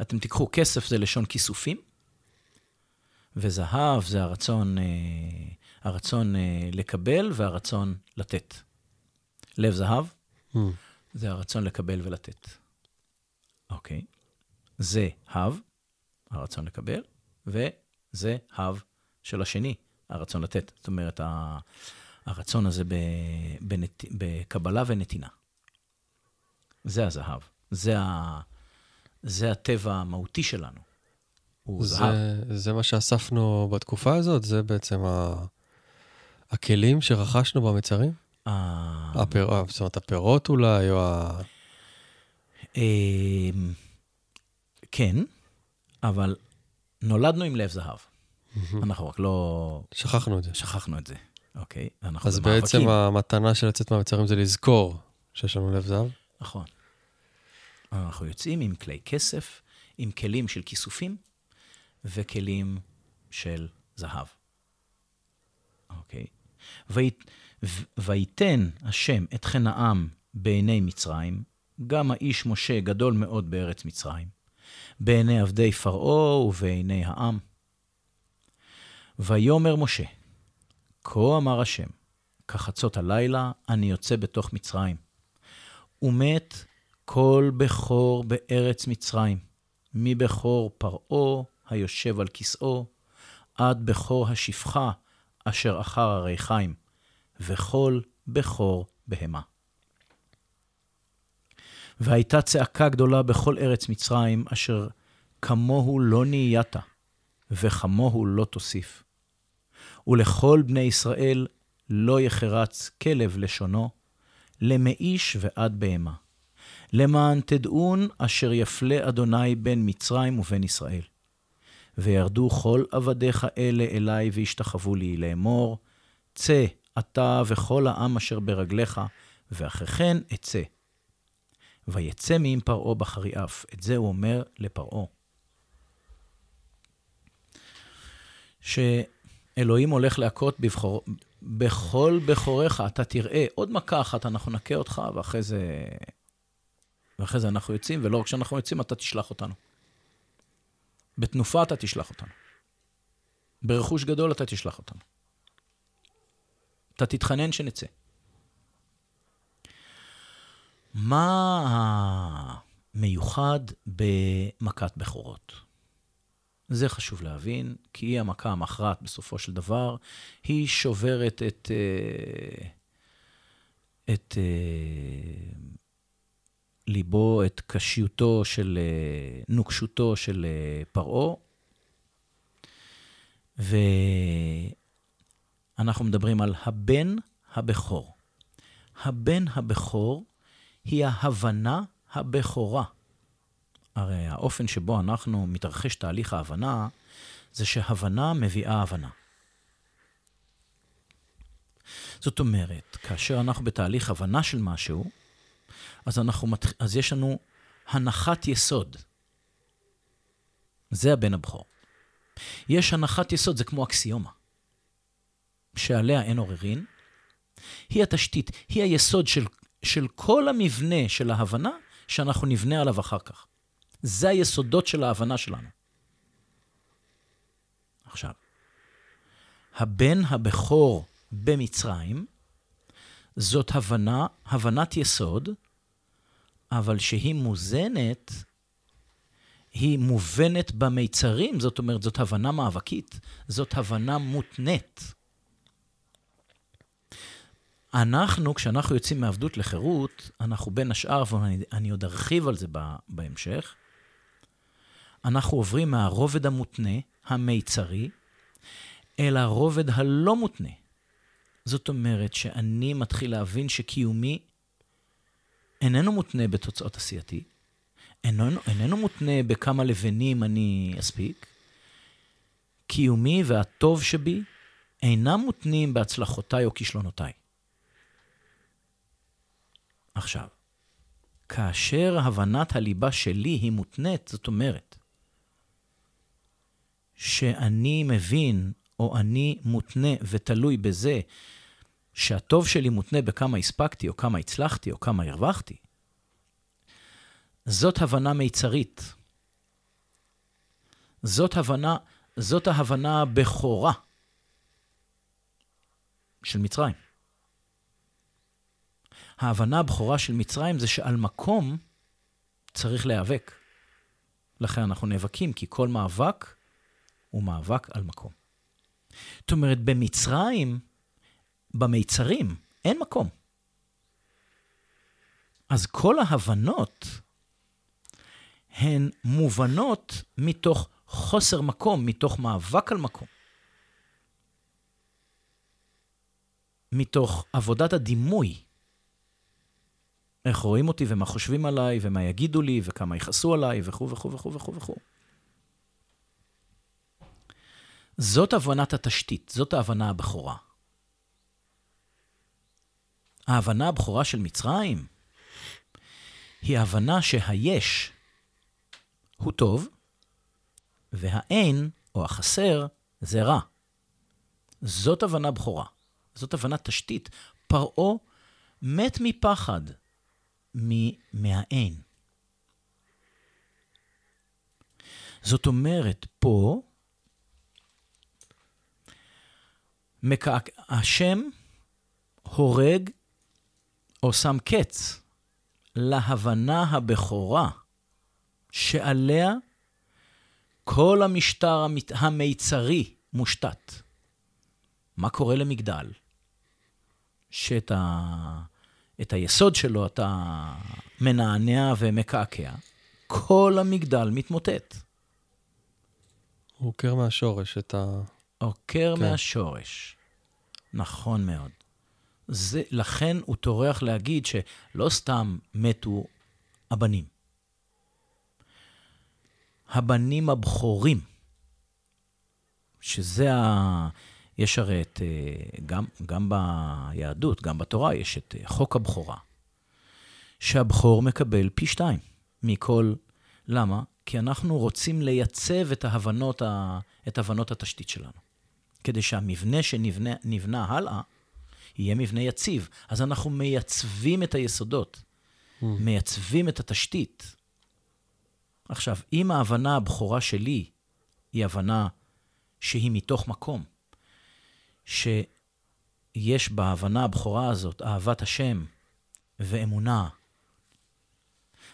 אתם תיקחו כסף, זה לשון כיסופים, וזהב זה הרצון, אה, הרצון אה, לקבל והרצון לתת. לב זהב Hmm. זה הרצון לקבל ולתת. אוקיי? זה הב, הרצון לקבל, וזה הב של השני, הרצון לתת. זאת אומרת, הרצון הזה בנת... בקבלה ונתינה. זה הזהב. זה, ה... זה הטבע המהותי שלנו. זהב. זה, זה מה שאספנו בתקופה הזאת? זה בעצם ה... הכלים שרכשנו במצרים? ה- הפיר... זאת אומרת, הפירות אולי, או ה... אמ, כן, אבל נולדנו עם לב זהב. אנחנו רק לא שכחנו את זה. שכחנו את זה, אוקיי? אנחנו אז במאבקים. בעצם המתנה של לצאת מהמצרים זה לזכור שיש לנו לב זהב? נכון. אנחנו יוצאים עם כלי כסף, עם כלים של כיסופים וכלים של זהב. אוקיי? וית, ו- ויתן השם את חן העם בעיני מצרים, גם האיש משה גדול מאוד בארץ מצרים, בעיני עבדי פרעה ובעיני העם. ויאמר משה, כה אמר השם, כחצות הלילה אני יוצא בתוך מצרים. ומת כל בכור בארץ מצרים, מבכור פרעה היושב על כסאו, עד בכור השפחה אשר אחר הריחיים, וכל בכור בהמה. והייתה צעקה גדולה בכל ארץ מצרים, אשר כמוהו לא נהיית, וכמוהו לא תוסיף. ולכל בני ישראל לא יחרץ כלב לשונו, למאיש ועד בהמה. למען תדעון אשר יפלה אדוני בין מצרים ובין ישראל. וירדו כל עבדיך אלה אלי וישתחוו לי לאמור, צא אתה וכל העם אשר ברגליך, ואחרי כן אצא. ויצא מעם פרעה בחריאף. את זה הוא אומר לפרעה. שאלוהים הולך להכות בבחור, בכל בכוריך, אתה תראה עוד מכה אחת, אנחנו נכה אותך, ואחרי זה, ואחרי זה אנחנו יוצאים, ולא רק כשאנחנו יוצאים, אתה תשלח אותנו. בתנופה אתה תשלח אותנו. ברכוש גדול אתה תשלח אותנו. אתה תתחנן שנצא. מה המיוחד במכת בכורות? זה חשוב להבין, כי היא המכה המכרעת בסופו של דבר. היא שוברת את, אה, את אה, ליבו, את קשיותו של, אה, נוקשותו של פרעה. ואנחנו מדברים על הבן הבכור. הבן הבכור היא ההבנה הבכורה. הרי האופן שבו אנחנו מתרחש תהליך ההבנה, זה שהבנה מביאה הבנה. זאת אומרת, כאשר אנחנו בתהליך הבנה של משהו, אז, אנחנו, אז יש לנו הנחת יסוד. זה הבן הבכור. יש הנחת יסוד, זה כמו אקסיומה, שעליה אין עוררין. היא התשתית, היא היסוד של, של כל המבנה של ההבנה שאנחנו נבנה עליו אחר כך. זה היסודות של ההבנה שלנו. עכשיו, הבן הבכור במצרים, זאת הבנה, הבנת יסוד, אבל שהיא מוזנת, היא מובנת במיצרים, זאת אומרת, זאת הבנה מאבקית, זאת הבנה מותנית. אנחנו, כשאנחנו יוצאים מעבדות לחירות, אנחנו בין השאר, ואני עוד ארחיב על זה בהמשך, אנחנו עוברים מהרובד המותנה, המיצרי, אל הרובד הלא מותנה. זאת אומרת שאני מתחיל להבין שקיומי איננו מותנה בתוצאות עשייתי, איננו, איננו מותנה בכמה לבנים אני אספיק. קיומי והטוב שבי אינם מותנים בהצלחותיי או כישלונותיי. עכשיו, כאשר הבנת הליבה שלי היא מותנית, זאת אומרת, שאני מבין, או אני מותנה ותלוי בזה שהטוב שלי מותנה בכמה הספקתי, או כמה הצלחתי, או כמה הרווחתי, זאת הבנה מיצרית. זאת הבנה, זאת ההבנה הבכורה של מצרים. ההבנה הבכורה של מצרים זה שעל מקום צריך להיאבק. לכן אנחנו נאבקים, כי כל מאבק הוא מאבק על מקום. זאת אומרת, במצרים, במיצרים, אין מקום. אז כל ההבנות הן מובנות מתוך חוסר מקום, מתוך מאבק על מקום. מתוך עבודת הדימוי. איך רואים אותי ומה חושבים עליי ומה יגידו לי וכמה יכעסו עליי וכו' וכו' וכו' וכו' וכו'. זאת הבנת התשתית, זאת ההבנה הבכורה. ההבנה הבכורה של מצרים היא הבנה שהיש הוא טוב, והאין, או החסר, זה רע. זאת הבנה בכורה. זאת הבנת תשתית. פרעה מת מפחד מהאין. זאת אומרת, פה, מקעק... השם הורג או שם קץ להבנה הבכורה שעליה כל המשטר המיצרי מושתת. מה קורה למגדל? שאת ה... את היסוד שלו אתה מנענע ומקעקע, כל המגדל מתמוטט. עוקר מהשורש את ה... עוקר כן. מהשורש. נכון מאוד. זה, לכן הוא טורח להגיד שלא סתם מתו הבנים. הבנים הבכורים, שזה ה... יש הרי את, אה, גם, גם ביהדות, גם בתורה, יש את אה, חוק הבכורה, שהבכור מקבל פי שתיים מכל... למה? כי אנחנו רוצים לייצב את ההבנות, ה, את הבנות התשתית שלנו. כדי שהמבנה שנבנה הלאה, יהיה מבנה יציב. אז אנחנו מייצבים את היסודות, mm. מייצבים את התשתית. עכשיו, אם ההבנה הבכורה שלי היא הבנה שהיא מתוך מקום, שיש בהבנה הבכורה הזאת אהבת השם ואמונה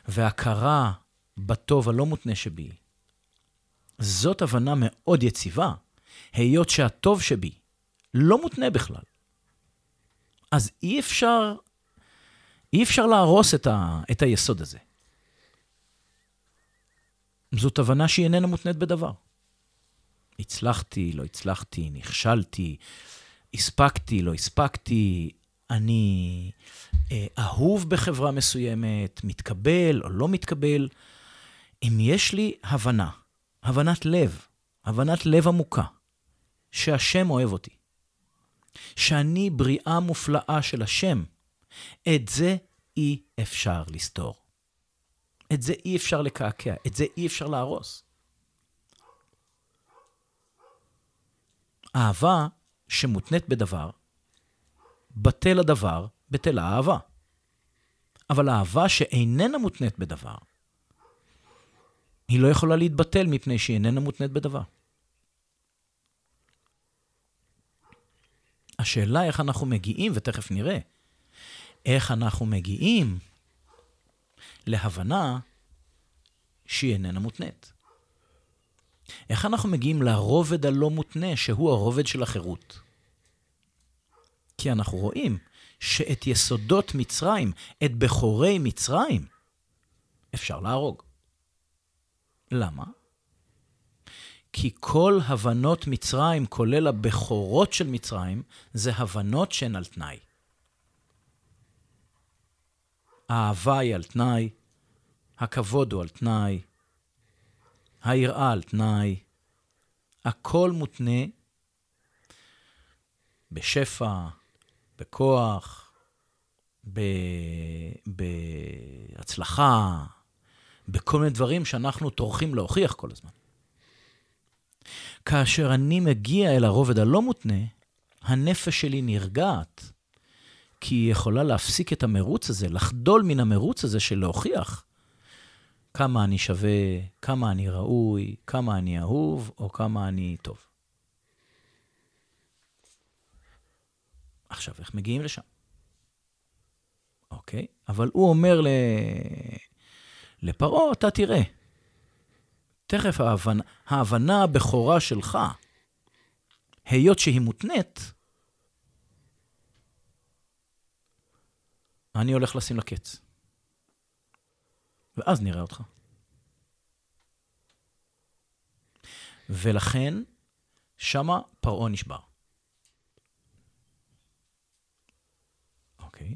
והכרה בטוב הלא מותנה שבי, זאת הבנה מאוד יציבה, היות שהטוב שבי לא מותנה בכלל. אז אי אפשר, אי אפשר להרוס את, ה, את היסוד הזה. זאת הבנה שהיא איננה מותנית בדבר. הצלחתי, לא הצלחתי, נכשלתי, הספקתי, לא הספקתי, אני אה, אהוב בחברה מסוימת, מתקבל או לא מתקבל. אם יש לי הבנה, הבנת לב, הבנת לב עמוקה, שהשם אוהב אותי, שאני בריאה מופלאה של השם, את זה אי אפשר לסתור. את זה אי אפשר לקעקע, את זה אי אפשר להרוס. אהבה שמותנית בדבר, בטל הדבר, בטלה האהבה. אבל אהבה שאיננה מותנית בדבר, היא לא יכולה להתבטל מפני שהיא איננה מותנית בדבר. השאלה איך אנחנו מגיעים, ותכף נראה, איך אנחנו מגיעים להבנה שהיא איננה מותנית. איך אנחנו מגיעים לרובד הלא מותנה, שהוא הרובד של החירות? כי אנחנו רואים שאת יסודות מצרים, את בכורי מצרים, אפשר להרוג. למה? כי כל הבנות מצרים, כולל הבכורות של מצרים, זה הבנות שהן על תנאי. האהבה היא על תנאי, הכבוד הוא על תנאי, היראה על תנאי, הכל מותנה בשפע, בכוח. בהצלחה, בכל מיני דברים שאנחנו טורחים להוכיח כל הזמן. כאשר אני מגיע אל הרובד הלא מותנה, הנפש שלי נרגעת, כי היא יכולה להפסיק את המרוץ הזה, לחדול מן המרוץ הזה של להוכיח כמה אני שווה, כמה אני ראוי, כמה אני אהוב, או כמה אני טוב. עכשיו, איך מגיעים לשם? אוקיי, אבל הוא אומר ל... לפרעה, אתה תראה. תכף ההבנה, ההבנה הבכורה שלך, היות שהיא מותנית, אני הולך לשים לה קץ. ואז נראה אותך. ולכן, שמה פרעה נשבר. אוקיי.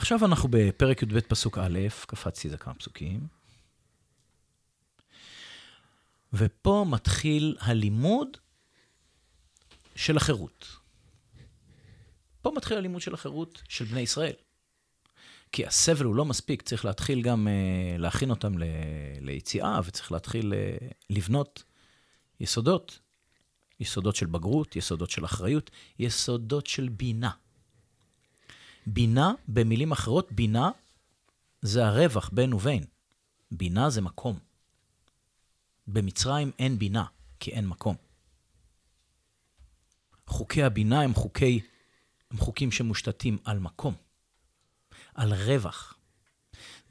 ועכשיו אנחנו בפרק י"ב פסוק א', קפצתי איזה כמה פסוקים. ופה מתחיל הלימוד של החירות. פה מתחיל הלימוד של החירות של בני ישראל. כי הסבל הוא לא מספיק, צריך להתחיל גם uh, להכין אותם ל, ליציאה, וצריך להתחיל uh, לבנות יסודות יסודות של בגרות, יסודות של אחריות, יסודות של בינה. בינה, במילים אחרות, בינה זה הרווח בין ובין. בינה זה מקום. במצרים אין בינה, כי אין מקום. חוקי הבינה הם חוקי, הם חוקים שמושתתים על מקום, על רווח.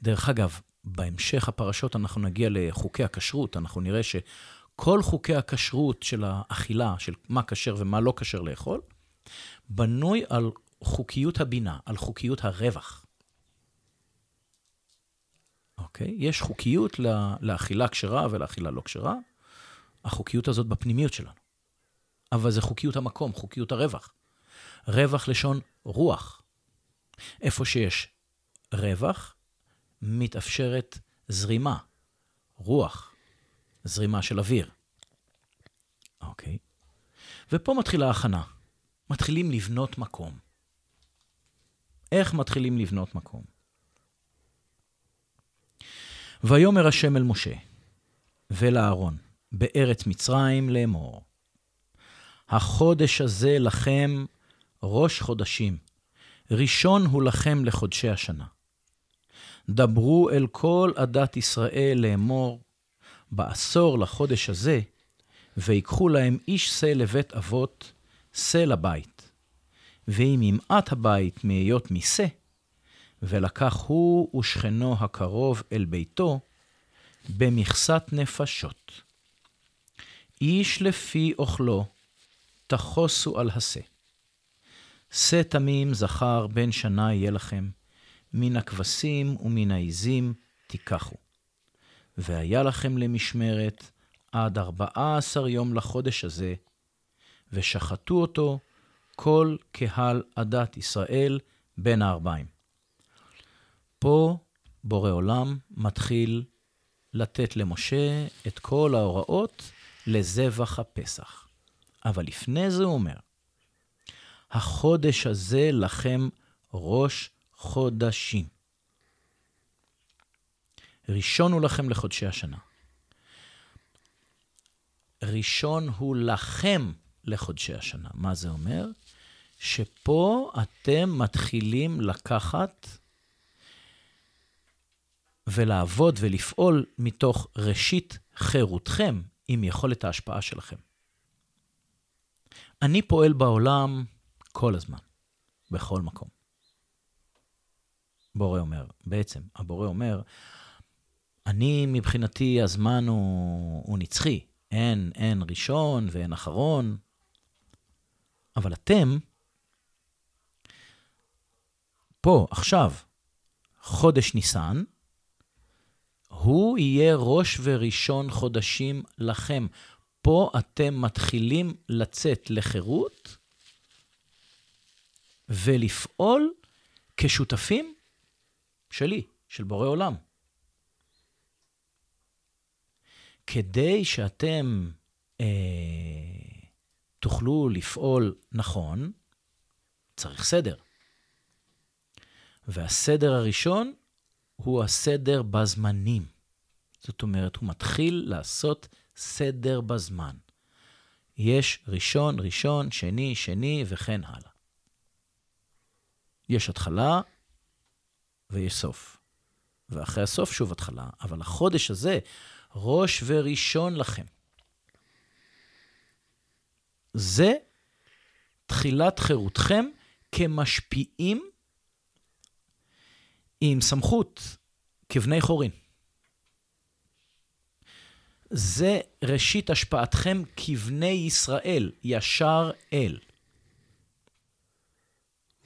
דרך אגב, בהמשך הפרשות אנחנו נגיע לחוקי הכשרות, אנחנו נראה שכל חוקי הכשרות של האכילה, של מה כשר ומה לא כשר לאכול, בנוי על חוקיות הבינה, על חוקיות הרווח. אוקיי? יש חוקיות לאכילה כשרה ולאכילה לא כשרה, החוקיות הזאת בפנימיות שלנו. אבל זה חוקיות המקום, חוקיות הרווח. רווח לשון רוח. איפה שיש רווח, מתאפשרת זרימה, רוח, זרימה של אוויר. אוקיי? ופה מתחילה ההכנה. מתחילים לבנות מקום. איך מתחילים לבנות מקום? ויאמר השם אל משה ולאהרון בארץ מצרים לאמור, החודש הזה לכם ראש חודשים, ראשון הוא לכם לחודשי השנה. דברו אל כל עדת ישראל לאמור, בעשור לחודש הזה, ויקחו להם איש שא לבית אבות, שא לבית. ואם ימעט הבית מהיות משא, ולקח הוא ושכנו הקרוב אל ביתו, במכסת נפשות. איש לפי אוכלו, תחוסו על השא. שא תמים זכר בן שנה יהיה לכם, מן הכבשים ומן העזים תיקחו. והיה לכם למשמרת עד ארבעה עשר יום לחודש הזה, ושחטו אותו כל קהל עדת ישראל בין הארבעים. פה בורא עולם מתחיל לתת למשה את כל ההוראות לזבח הפסח. אבל לפני זה הוא אומר, החודש הזה לכם ראש חודשים. ראשון הוא לכם לחודשי השנה. ראשון הוא לכם לחודשי השנה. מה זה אומר? שפה אתם מתחילים לקחת ולעבוד ולפעול מתוך ראשית חירותכם עם יכולת ההשפעה שלכם. אני פועל בעולם כל הזמן, בכל מקום. בורא אומר, בעצם, הבורא אומר, אני מבחינתי הזמן הוא, הוא נצחי, אין, אין ראשון ואין אחרון, אבל אתם, פה, עכשיו, חודש ניסן, הוא יהיה ראש וראשון חודשים לכם. פה אתם מתחילים לצאת לחירות ולפעול כשותפים שלי, של בורא עולם. כדי שאתם אה, תוכלו לפעול נכון, צריך סדר. והסדר הראשון הוא הסדר בזמנים. זאת אומרת, הוא מתחיל לעשות סדר בזמן. יש ראשון, ראשון, שני, שני, וכן הלאה. יש התחלה ויש סוף. ואחרי הסוף שוב התחלה, אבל החודש הזה, ראש וראשון לכם. זה תחילת חירותכם כמשפיעים עם סמכות כבני חורין. זה ראשית השפעתכם כבני ישראל, ישר אל.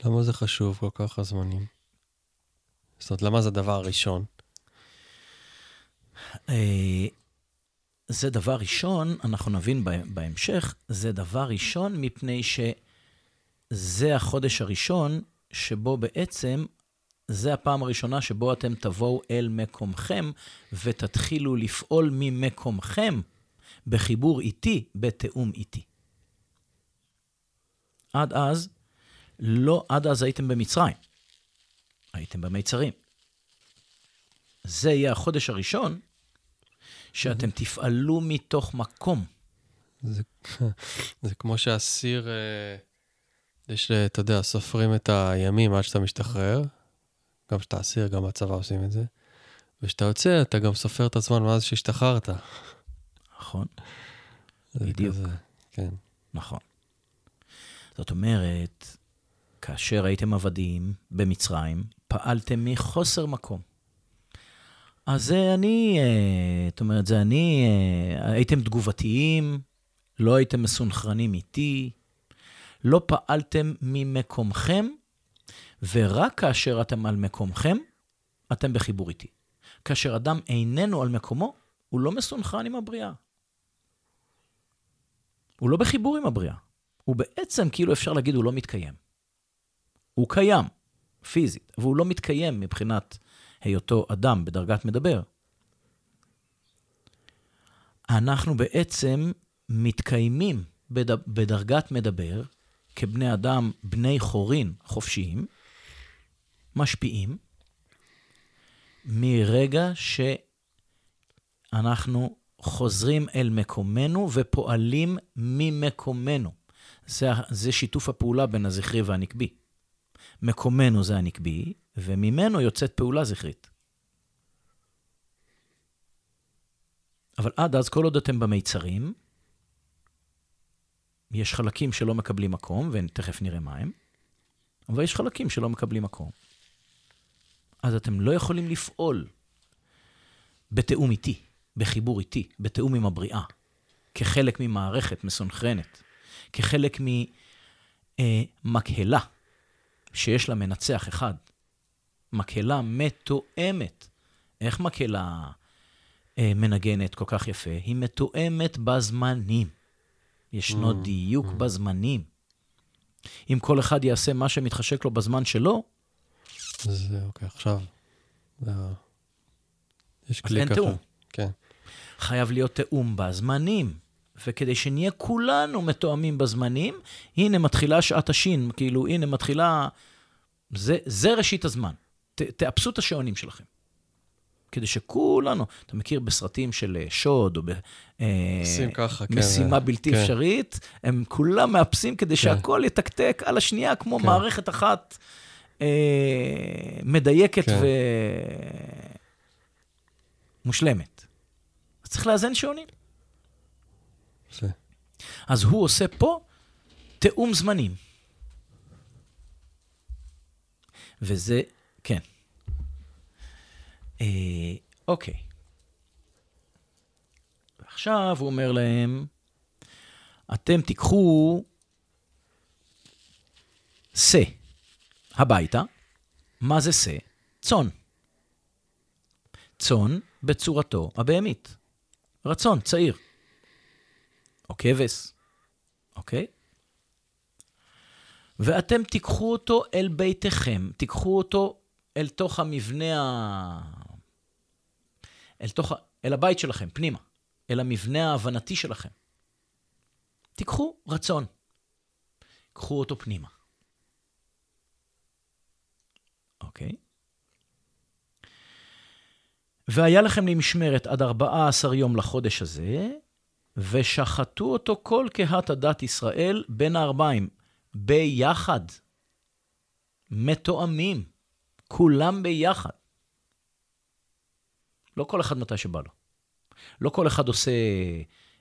למה זה חשוב כל כך הזמנים? זאת אומרת, למה זה הדבר הראשון? אה, זה דבר ראשון, אנחנו נבין בהמשך, זה דבר ראשון מפני שזה החודש הראשון שבו בעצם זה הפעם הראשונה שבו אתם תבואו אל מקומכם ותתחילו לפעול ממקומכם בחיבור איתי, בתיאום איתי. עד אז, לא, עד אז הייתם במצרים, הייתם במיצרים. זה יהיה החודש הראשון שאתם תפעלו מתוך מקום. זה, זה כמו שאסיר, אה, יש, אה, אתה יודע, סופרים את הימים עד שאתה משתחרר. גם כשאתה אסיר, גם בצבא עושים את זה. וכשאתה יוצא, אתה גם סופר את הזמן מאז שהשתחררת. נכון, בדיוק. כזה, כן. נכון. זאת אומרת, כאשר הייתם עבדים במצרים, פעלתם מחוסר מקום. אז זה אני, אה, זאת אומרת, זה אני, אה, הייתם תגובתיים, לא הייתם מסונכרנים איתי, לא פעלתם ממקומכם, ורק כאשר אתם על מקומכם, אתם בחיבור איתי. כאשר אדם איננו על מקומו, הוא לא מסונכרן עם הבריאה. הוא לא בחיבור עם הבריאה. הוא בעצם, כאילו אפשר להגיד, הוא לא מתקיים. הוא קיים, פיזית, אבל הוא לא מתקיים מבחינת היותו אדם בדרגת מדבר. אנחנו בעצם מתקיימים בד... בדרגת מדבר כבני אדם, בני חורין חופשיים, משפיעים, מרגע שאנחנו חוזרים אל מקומנו ופועלים ממקומנו. זה, זה שיתוף הפעולה בין הזכרי והנקבי. מקומנו זה הנקבי, וממנו יוצאת פעולה זכרית. אבל עד אז, כל עוד אתם במיצרים, יש חלקים שלא מקבלים מקום, ותכף נראה מה הם, אבל יש חלקים שלא מקבלים מקום. אז אתם לא יכולים לפעול בתיאום איתי, בחיבור איתי, בתיאום עם הבריאה, כחלק ממערכת מסונכרנת, כחלק ממקהלה שיש לה מנצח אחד. מקהלה מתואמת. איך מקהלה אה, מנגנת כל כך יפה? היא מתואמת בזמנים. ישנו Mm, דיוק mm. בזמנים. אם כל אחד יעשה מה שמתחשק לו בזמן שלו, זה אוקיי, עכשיו. יש אז קליק. תיאום. כן. חייב להיות תיאום בזמנים. וכדי שנהיה כולנו מתואמים בזמנים, הנה מתחילה שעת השין, כאילו, הנה מתחילה... זה, זה ראשית הזמן. ת, תאפסו את השעונים שלכם. כדי שכולנו, אתה מכיר בסרטים של אה, שוד, או עושים ככה, כן. במשימה זה- בלתי כן. ומאפסים, הם כולם מאפסים כדי שהכל יתקתק על השנייה, כמו כן. מערכת אחת אה, מדייקת כן. ומושלמת. אז צריך לאזן שעונים. זה. אז הוא עושה פה תיאום זמנים. וזה, כן. אה, אוקיי. עכשיו הוא אומר להם, אתם תיקחו שא הביתה. מה זה שא? צאן. צאן בצורתו הבהמית. רצון, צעיר. או כבש, אוקיי? ואתם תיקחו אותו אל ביתכם, תיקחו אותו אל תוך המבנה ה... אל תוך. אל הבית שלכם, פנימה, אל המבנה ההבנתי שלכם. תיקחו רצון, קחו אותו פנימה. אוקיי? והיה לכם למשמרת עד 14 יום לחודש הזה, ושחטו אותו כל קהת הדת ישראל בין הארבעים, ביחד, מתואמים, כולם ביחד. לא כל אחד מתי שבא לו. לא כל אחד עושה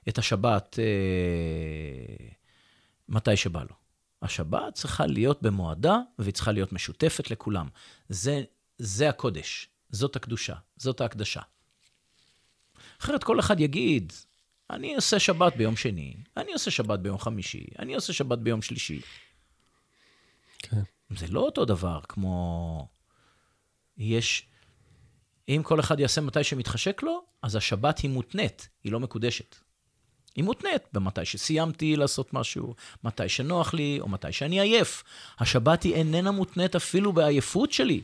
את השבת אה, מתי שבא לו. השבת צריכה להיות במועדה, והיא צריכה להיות משותפת לכולם. זה, זה הקודש, זאת הקדושה, זאת ההקדשה. אחרת כל אחד יגיד, אני עושה שבת ביום שני, אני עושה שבת ביום חמישי, אני עושה שבת ביום שלישי. כן. זה לא אותו דבר כמו... יש... אם כל אחד יעשה מתי שמתחשק לו, אז השבת היא מותנית, היא לא מקודשת. היא מותנית במתי שסיימתי לעשות משהו, מתי שנוח לי, או מתי שאני עייף. השבת היא איננה מותנית אפילו בעייפות שלי.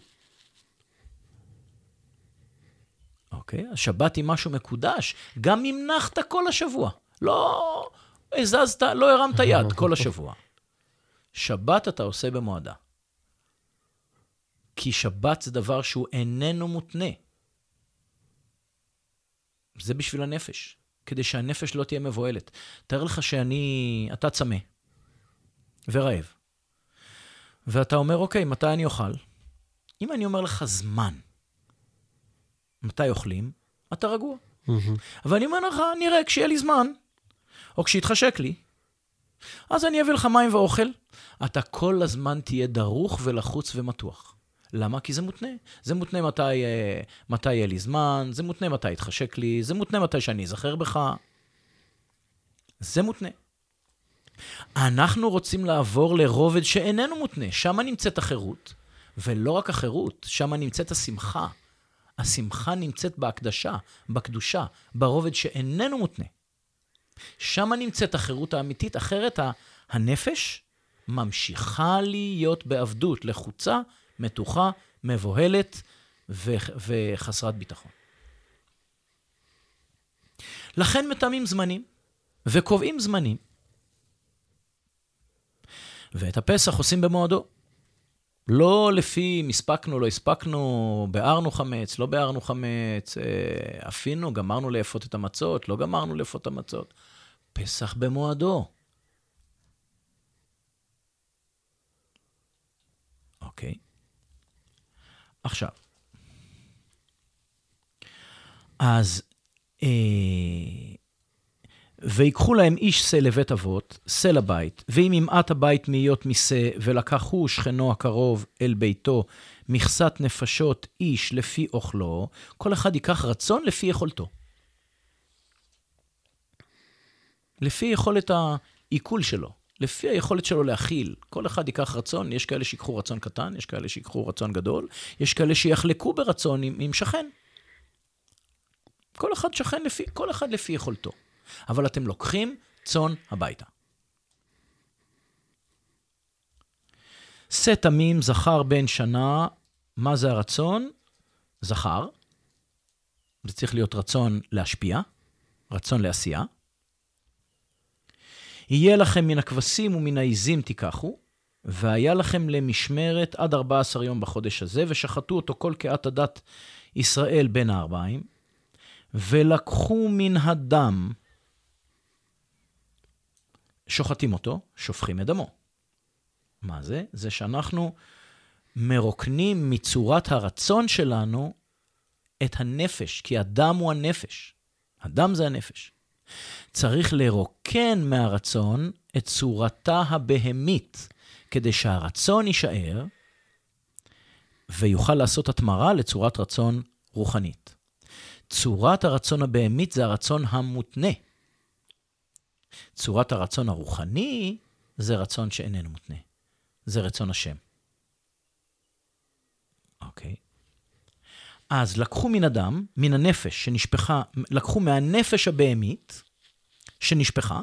אוקיי? השבת היא משהו מקודש. גם אם נחת כל השבוע. לא הזזת, לא הרמת יד כל השבוע. שבת אתה עושה במועדה. כי שבת זה דבר שהוא איננו מותנה. זה בשביל הנפש. כדי שהנפש לא תהיה מבוהלת. תאר לך שאני, אתה צמא ורעב, ואתה אומר, אוקיי, מתי אני אוכל? אם אני אומר לך זמן, מתי אוכלים? אתה רגוע. אבל אני אומר לך, נראה, כשיהיה לי זמן, או כשיתחשק לי, אז אני אביא לך מים ואוכל. אתה כל הזמן תהיה דרוך ולחוץ ומתוח. למה? כי זה מותנה. זה מותנה מתי, אה, מתי יהיה לי זמן, זה מותנה מתי יתחשק לי, זה מותנה מתי שאני אזכר בך. זה מותנה. אנחנו רוצים לעבור לרובד שאיננו מותנה, שם נמצאת החירות. ולא רק החירות, שם נמצאת השמחה. השמחה נמצאת בהקדשה, בקדושה, ברובד שאיננו מותנה. שם נמצאת החירות האמיתית, אחרת הנפש ממשיכה להיות בעבדות, לחוצה, מתוחה, מבוהלת ו- וחסרת ביטחון. לכן מתאמים זמנים וקובעים זמנים. ואת הפסח עושים במועדו. לא לפי אם הספקנו, לא הספקנו, ביערנו חמץ, לא ביערנו חמץ, אה, אפינו, גמרנו לאפות את המצות, לא גמרנו לאפות את המצות. פסח במועדו. אוקיי. עכשיו, אז אה, ויקחו להם איש שא לבית אבות, שא לבית, ואם ימעט הבית מהיות משא, ולקחו שכנו הקרוב אל ביתו מכסת נפשות איש לפי אוכלו, כל אחד ייקח רצון לפי יכולתו. לפי יכולת העיכול שלו, לפי היכולת שלו להכיל. כל אחד ייקח רצון, יש כאלה שיקחו רצון קטן, יש כאלה שיקחו רצון גדול, יש כאלה שיחלקו ברצון עם, עם שכן. כל אחד שכן לפי, כל אחד לפי יכולתו. אבל אתם לוקחים צאן הביתה. שא תמים, זכר בן שנה, מה זה הרצון? זכר. זה צריך להיות רצון להשפיע, רצון לעשייה. יהיה לכם מן הכבשים ומן העיזים תיקחו, והיה לכם למשמרת עד 14 יום בחודש הזה, ושחטו אותו כל קהת הדת ישראל בין הארבעים, ולקחו מן הדם שוחטים אותו, שופכים את דמו. מה זה? זה שאנחנו מרוקנים מצורת הרצון שלנו את הנפש, כי הדם הוא הנפש. הדם זה הנפש. צריך לרוקן מהרצון את צורתה הבהמית, כדי שהרצון יישאר ויוכל לעשות התמרה לצורת רצון רוחנית. צורת הרצון הבהמית זה הרצון המותנה. צורת הרצון הרוחני זה רצון שאיננו מותנה. זה רצון השם. אוקיי. אז לקחו מן הדם, מן הנפש שנשפכה, לקחו מהנפש הבהמית שנשפכה,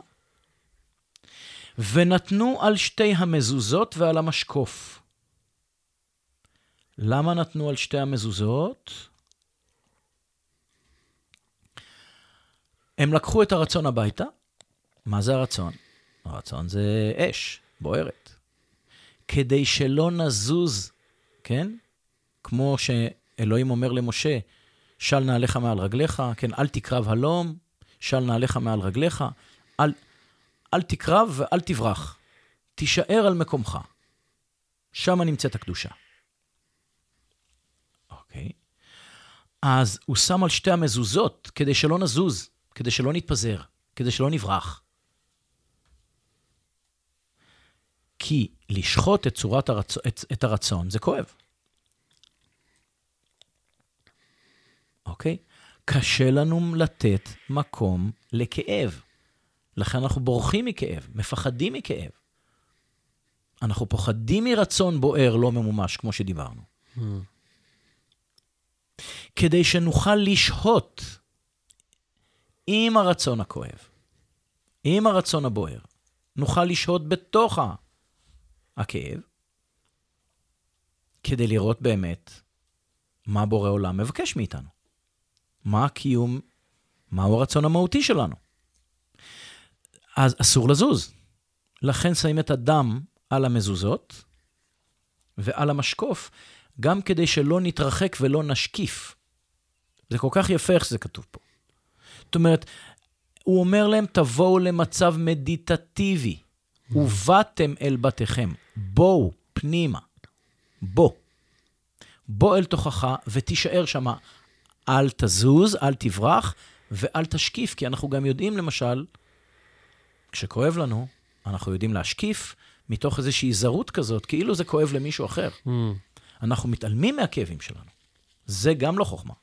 ונתנו על שתי המזוזות ועל המשקוף. למה נתנו על שתי המזוזות? הם לקחו את הרצון הביתה, מה זה הרצון? הרצון זה אש בוערת. כדי שלא נזוז, כן? כמו שאלוהים אומר למשה, של נעליך מעל רגליך, כן? אל תקרב הלום, של נעליך מעל רגליך, אל, אל תקרב ואל תברח. תישאר על מקומך. שם נמצאת הקדושה. אוקיי. אז הוא שם על שתי המזוזות כדי שלא נזוז, כדי שלא נתפזר, כדי שלא נברח. כי לשחוט את הרצ... את, את הרצון זה כואב. אוקיי? קשה לנו לתת מקום לכאב. לכן אנחנו בורחים מכאב, מפחדים מכאב. אנחנו פוחדים מרצון בוער לא ממומש, כמו שדיברנו. Mm. כדי שנוכל לשהות עם הרצון הכואב, עם הרצון הבוער, נוכל לשהות בתוך הכאב, כדי לראות באמת מה בורא עולם מבקש מאיתנו. מה הקיום, מהו הרצון המהותי שלנו. אז אסור לזוז. לכן שמים את הדם על המזוזות ועל המשקוף, גם כדי שלא נתרחק ולא נשקיף. זה כל כך יפה איך שזה כתוב פה. זאת אומרת, הוא אומר להם, תבואו למצב מדיטטיבי. ובאתם אל בתיכם. בואו פנימה. בוא. בוא אל תוכך ותישאר שמה. אל תזוז, אל תברח ואל תשקיף, כי אנחנו גם יודעים, למשל, כשכואב לנו, אנחנו יודעים להשקיף מתוך איזושהי זרות כזאת, כאילו זה כואב למישהו אחר. Mm. אנחנו מתעלמים מהכאבים שלנו. זה גם לא חוכמה.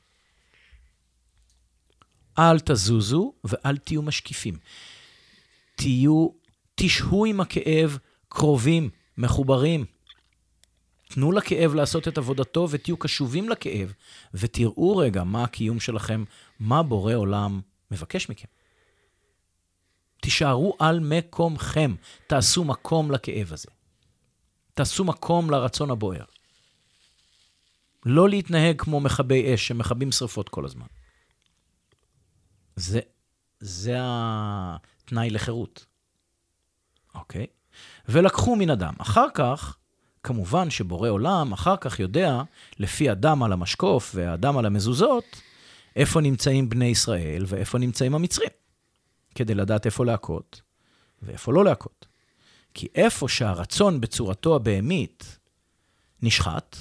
אל תזוזו ואל תהיו משקיפים. תהיו, תשהו עם הכאב קרובים, מחוברים. תנו לכאב לעשות את עבודתו ותהיו קשובים לכאב, ותראו רגע מה הקיום שלכם, מה בורא עולם מבקש מכם. תישארו על מקומכם, תעשו מקום לכאב הזה. תעשו מקום לרצון הבוער. לא להתנהג כמו מכבי אש שמכבים שרפות כל הזמן. זה, זה התנאי לחירות, אוקיי? ולקחו מן אדם. אחר כך, כמובן שבורא עולם אחר כך יודע, לפי הדם על המשקוף והדם על המזוזות, איפה נמצאים בני ישראל ואיפה נמצאים המצרים, כדי לדעת איפה להכות ואיפה לא להכות. כי איפה שהרצון בצורתו הבהמית נשחט,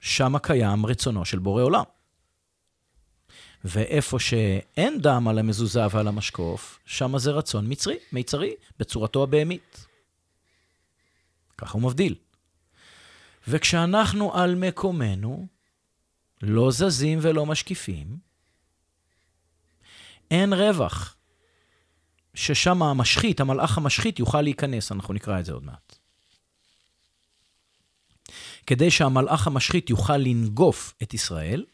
שמה קיים רצונו של בורא עולם. ואיפה שאין דם על המזוזה ועל המשקוף, שמה זה רצון מצרי, מיצרי, בצורתו הבהמית. ככה הוא מבדיל. וכשאנחנו על מקומנו, לא זזים ולא משקיפים, אין רווח ששם המשחית, המלאך המשחית, יוכל להיכנס, אנחנו נקרא את זה עוד מעט. כדי שהמלאך המשחית יוכל לנגוף את ישראל,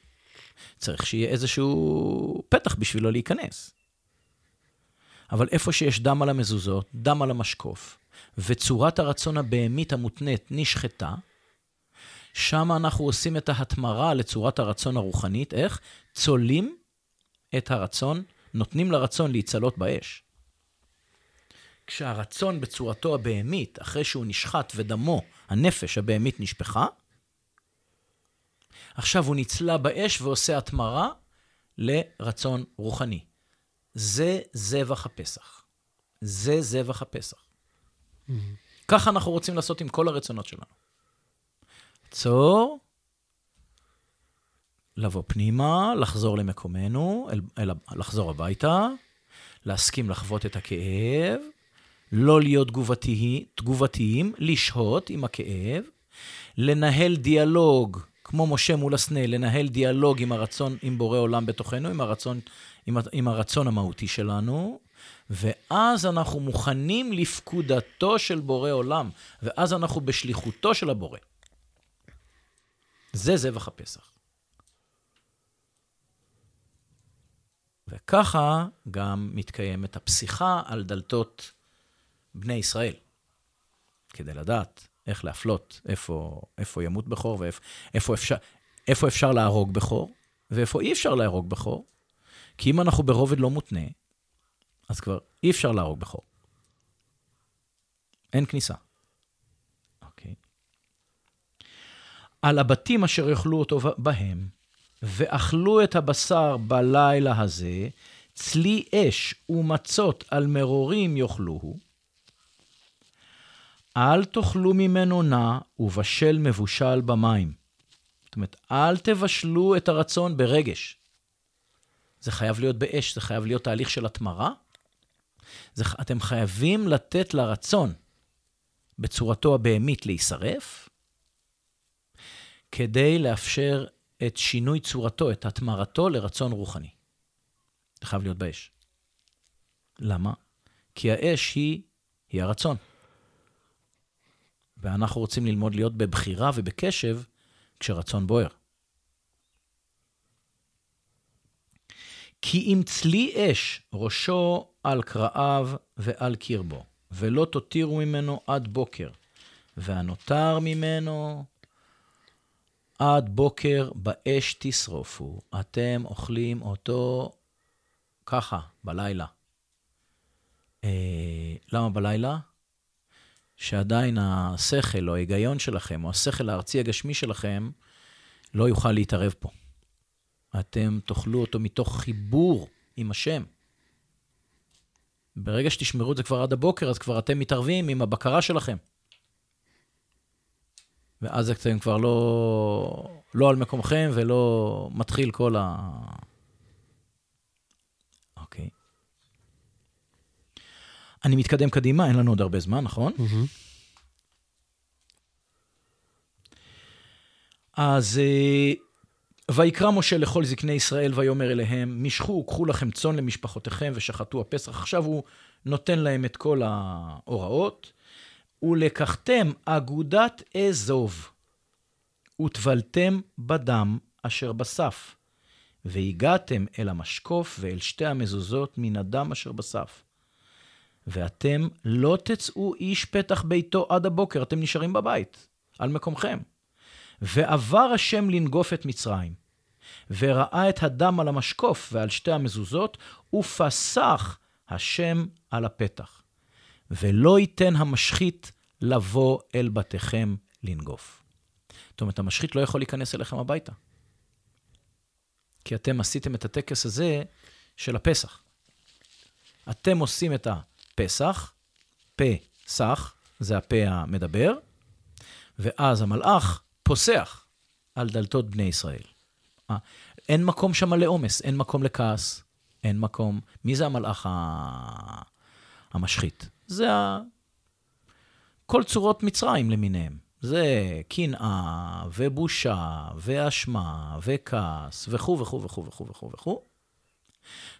צריך שיהיה איזשהו פתח בשבילו להיכנס. אבל איפה שיש דם על המזוזות, דם על המשקוף, וצורת הרצון הבהמית המותנית נשחטה, שם אנחנו עושים את ההתמרה לצורת הרצון הרוחנית. איך? צולים את הרצון, נותנים לרצון להיצלות באש. כשהרצון בצורתו הבהמית, אחרי שהוא נשחט ודמו, הנפש הבהמית נשפכה, עכשיו הוא נצלה באש ועושה התמרה לרצון רוחני. זה זבח הפסח. זה זבח הפסח. ככה אנחנו רוצים לעשות עם כל הרצונות שלנו. עצור, לבוא פנימה, לחזור למקומנו, אל, אל, לחזור הביתה, להסכים לחוות את הכאב, לא להיות תגובתי, תגובתיים, לשהות עם הכאב, לנהל דיאלוג, כמו משה מול הסנה, לנהל דיאלוג עם הרצון, עם בורא עולם בתוכנו, עם הרצון, עם, עם הרצון המהותי שלנו, ואז אנחנו מוכנים לפקודתו של בורא עולם, ואז אנחנו בשליחותו של הבורא. זה זבח הפסח. וככה גם מתקיימת הפסיכה על דלתות בני ישראל, כדי לדעת איך להפלות איפה, איפה ימות בכור ואיפה אפשר, איפה אפשר להרוג בכור ואיפה אי אפשר להרוג בכור. כי אם אנחנו ברובד לא מותנה, אז כבר אי אפשר להרוג בכור. אין כניסה. אוקיי. על הבתים אשר יאכלו אותו בהם, ואכלו את הבשר בלילה הזה, צלי אש ומצות על מרורים יאכלוהו, אל תאכלו ממנו נע ובשל מבושל במים. זאת אומרת, אל תבשלו את הרצון ברגש. זה חייב להיות באש, זה חייב להיות תהליך של התמרה. זה, אתם חייבים לתת לרצון, בצורתו הבהמית, להישרף, כדי לאפשר את שינוי צורתו, את התמרתו לרצון רוחני. זה חייב להיות באש. למה? כי האש היא, היא הרצון. ואנחנו רוצים ללמוד להיות בבחירה ובקשב כשרצון בוער. כי אם צלי אש ראשו על קרעיו ועל קרבו, ולא תותירו ממנו עד בוקר, והנותר ממנו עד בוקר באש תשרופו. אתם אוכלים אותו ככה, בלילה. אה, למה בלילה? שעדיין השכל או ההיגיון שלכם, או השכל הארצי הגשמי שלכם, לא יוכל להתערב פה. אתם תאכלו אותו מתוך חיבור עם השם. ברגע שתשמרו את זה כבר עד הבוקר, אז כבר אתם מתערבים עם הבקרה שלכם. ואז אתם כבר לא, לא על מקומכם ולא מתחיל כל ה... אוקיי. אני מתקדם קדימה, אין לנו עוד הרבה זמן, נכון? מהמם. אז אה, ויקרא משה לכל זקני ישראל ויאמר אליהם, משכו וקחו לכם צאן למשפחותיכם ושחטו הפסח. עכשיו הוא נותן להם את כל ההוראות. ולקחתם אגודת אזוב, וטבלתם בדם אשר בסף, והגעתם אל המשקוף ואל שתי המזוזות מן הדם אשר בסף. ואתם לא תצאו איש פתח ביתו עד הבוקר, אתם נשארים בבית, על מקומכם. ועבר השם לנגוף את מצרים, וראה את הדם על המשקוף ועל שתי המזוזות, ופסח השם על הפתח. ולא ייתן המשחית לבוא אל בתיכם לנגוף. זאת אומרת, המשחית לא יכול להיכנס אליכם הביתה. כי אתם עשיתם את הטקס הזה של הפסח. אתם עושים את הפסח, פסח, זה הפה המדבר, ואז המלאך פוסח על דלתות בני ישראל. אה, אין מקום שם לעומס, אין מקום לכעס, אין מקום... מי זה המלאך ה... המשחית? זה ה... כל צורות מצרים למיניהם. זה קנאה, ובושה, ואשמה, וכעס, וכו' וכו' וכו' וכו' וכו' וכו'.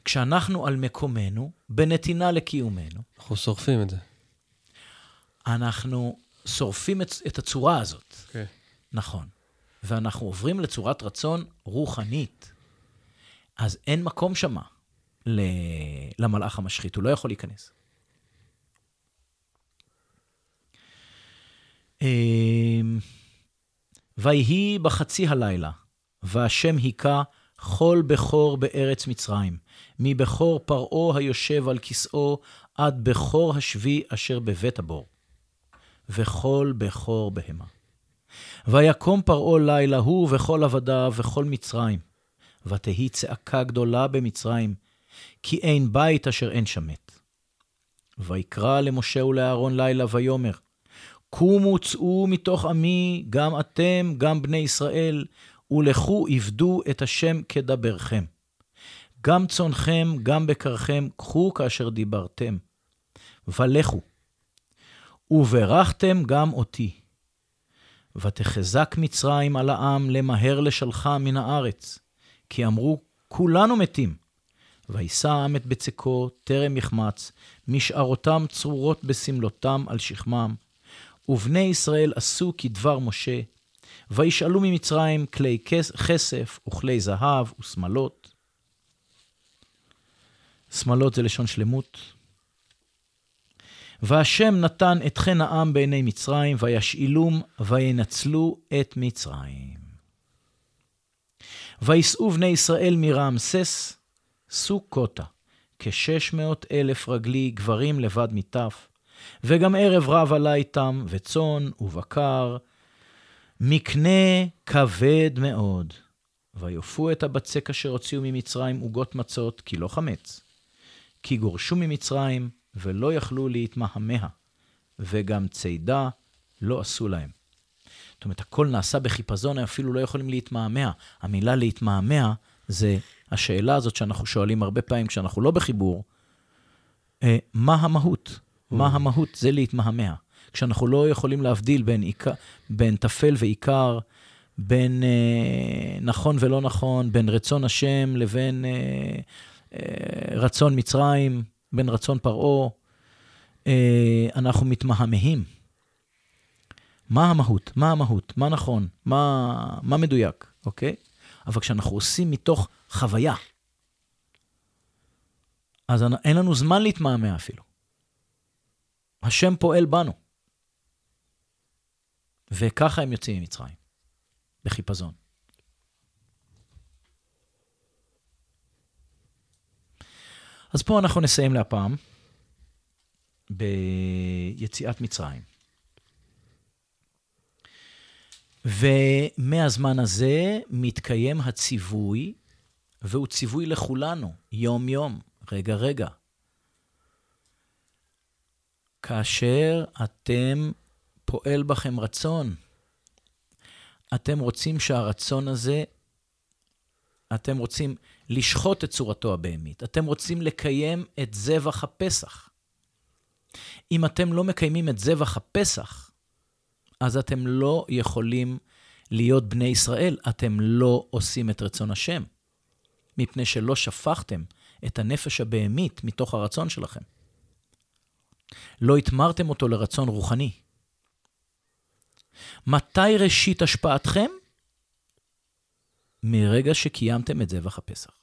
כשאנחנו על מקומנו, בנתינה לקיומנו, אנחנו שורפים את זה. אנחנו שורפים את, את הצורה הזאת. כן. נכון. ואנחנו עוברים לצורת רצון רוחנית. אז אין מקום שמה. למלאך המשחית, הוא לא יכול להיכנס. אמ, ויהי בחצי הלילה, והשם היכה כל בכור בארץ מצרים, מבכור פרעה היושב על כסאו, עד בכור השבי אשר בבית הבור, וכל בכור בהמה. ויקום פרעה לילה הוא וכל עבדיו וכל מצרים, ותהי צעקה גדולה במצרים, כי אין בית אשר אין שמת. ויקרא למשה ולאהרון לילה ויאמר, קומו צאו מתוך עמי, גם אתם, גם בני ישראל, ולכו עבדו את השם כדברכם. גם צונכם, גם בקרכם, קחו כאשר דיברתם. ולכו. וברכתם גם אותי. ותחזק מצרים על העם למהר לשלחה מן הארץ, כי אמרו, כולנו מתים. וישא העם את בצקו, טרם יחמץ, משערותם צרורות בסמלותם על שכמם. ובני ישראל עשו כדבר משה, וישאלו ממצרים כלי כס- כסף וכלי זהב ושמלות. שמלות זה לשון שלמות. והשם נתן את חן העם בעיני מצרים, וישאילום, וינצלו את מצרים. ויסעו בני ישראל מרעמסס סוכותה, כשש מאות אלף רגלי גברים לבד מטף, וגם ערב רב עלה איתם, וצאן ובקר, מקנה כבד מאוד. ויופו את הבצק אשר הוציאו ממצרים עוגות מצות, כי לא חמץ. כי גורשו ממצרים, ולא יכלו להתמהמה, וגם צידה לא עשו להם. זאת אומרת, הכל נעשה בחיפזון, הם אפילו לא יכולים להתמהמה. המילה להתמהמה זה השאלה הזאת שאנחנו שואלים הרבה פעמים כשאנחנו לא בחיבור, אה, מה המהות? מה המהות? זה להתמהמה. כשאנחנו לא יכולים להבדיל בין, עיקר, בין טפל ועיקר, בין אה, נכון ולא נכון, בין רצון השם לבין אה, אה, רצון מצרים, בין רצון פרעה, אה, אנחנו מתמהמהים. מה המהות? מה המהות? מה נכון? מה, מה מדויק, אוקיי? אבל כשאנחנו עושים מתוך חוויה, אז אין לנו זמן להתמהמה אפילו. השם פועל בנו. וככה הם יוצאים ממצרים, בחיפזון. אז פה אנחנו נסיים להפעם ביציאת מצרים. ומהזמן הזה מתקיים הציווי, והוא ציווי לכולנו, יום-יום, רגע-רגע. כאשר אתם פועל בכם רצון, אתם רוצים שהרצון הזה, אתם רוצים לשחוט את צורתו הבהמית, אתם רוצים לקיים את זבח הפסח. אם אתם לא מקיימים את זבח הפסח, אז אתם לא יכולים להיות בני ישראל, אתם לא עושים את רצון השם, מפני שלא שפכתם את הנפש הבהמית מתוך הרצון שלכם. לא התמרתם אותו לרצון רוחני. מתי ראשית השפעתכם? מרגע שקיימתם את זבח הפסח.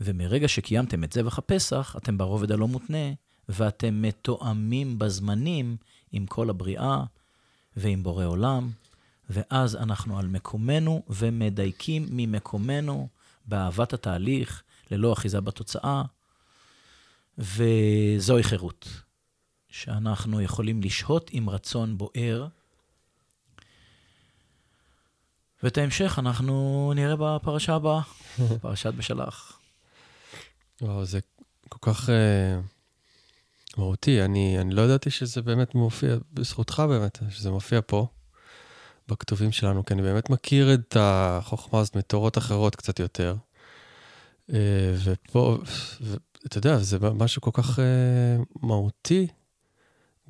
ומרגע שקיימתם את זבח הפסח, אתם ברובד הלא מותנה, ואתם מתואמים בזמנים עם כל הבריאה ועם בורא עולם, ואז אנחנו על מקומנו ומדייקים ממקומנו באהבת התהליך, ללא אחיזה בתוצאה, וזוהי חירות, שאנחנו יכולים לשהות עם רצון בוער. ואת ההמשך אנחנו נראה בפרשה הבאה, פרשת בשלח. וואו, זה כל כך uh, מהותי. אני, אני לא ידעתי שזה באמת מופיע, בזכותך באמת, שזה מופיע פה, בכתובים שלנו, כי אני באמת מכיר את החוכמה הזאת מתורות אחרות קצת יותר. Uh, ופה, ואתה יודע, זה משהו כל כך uh, מהותי,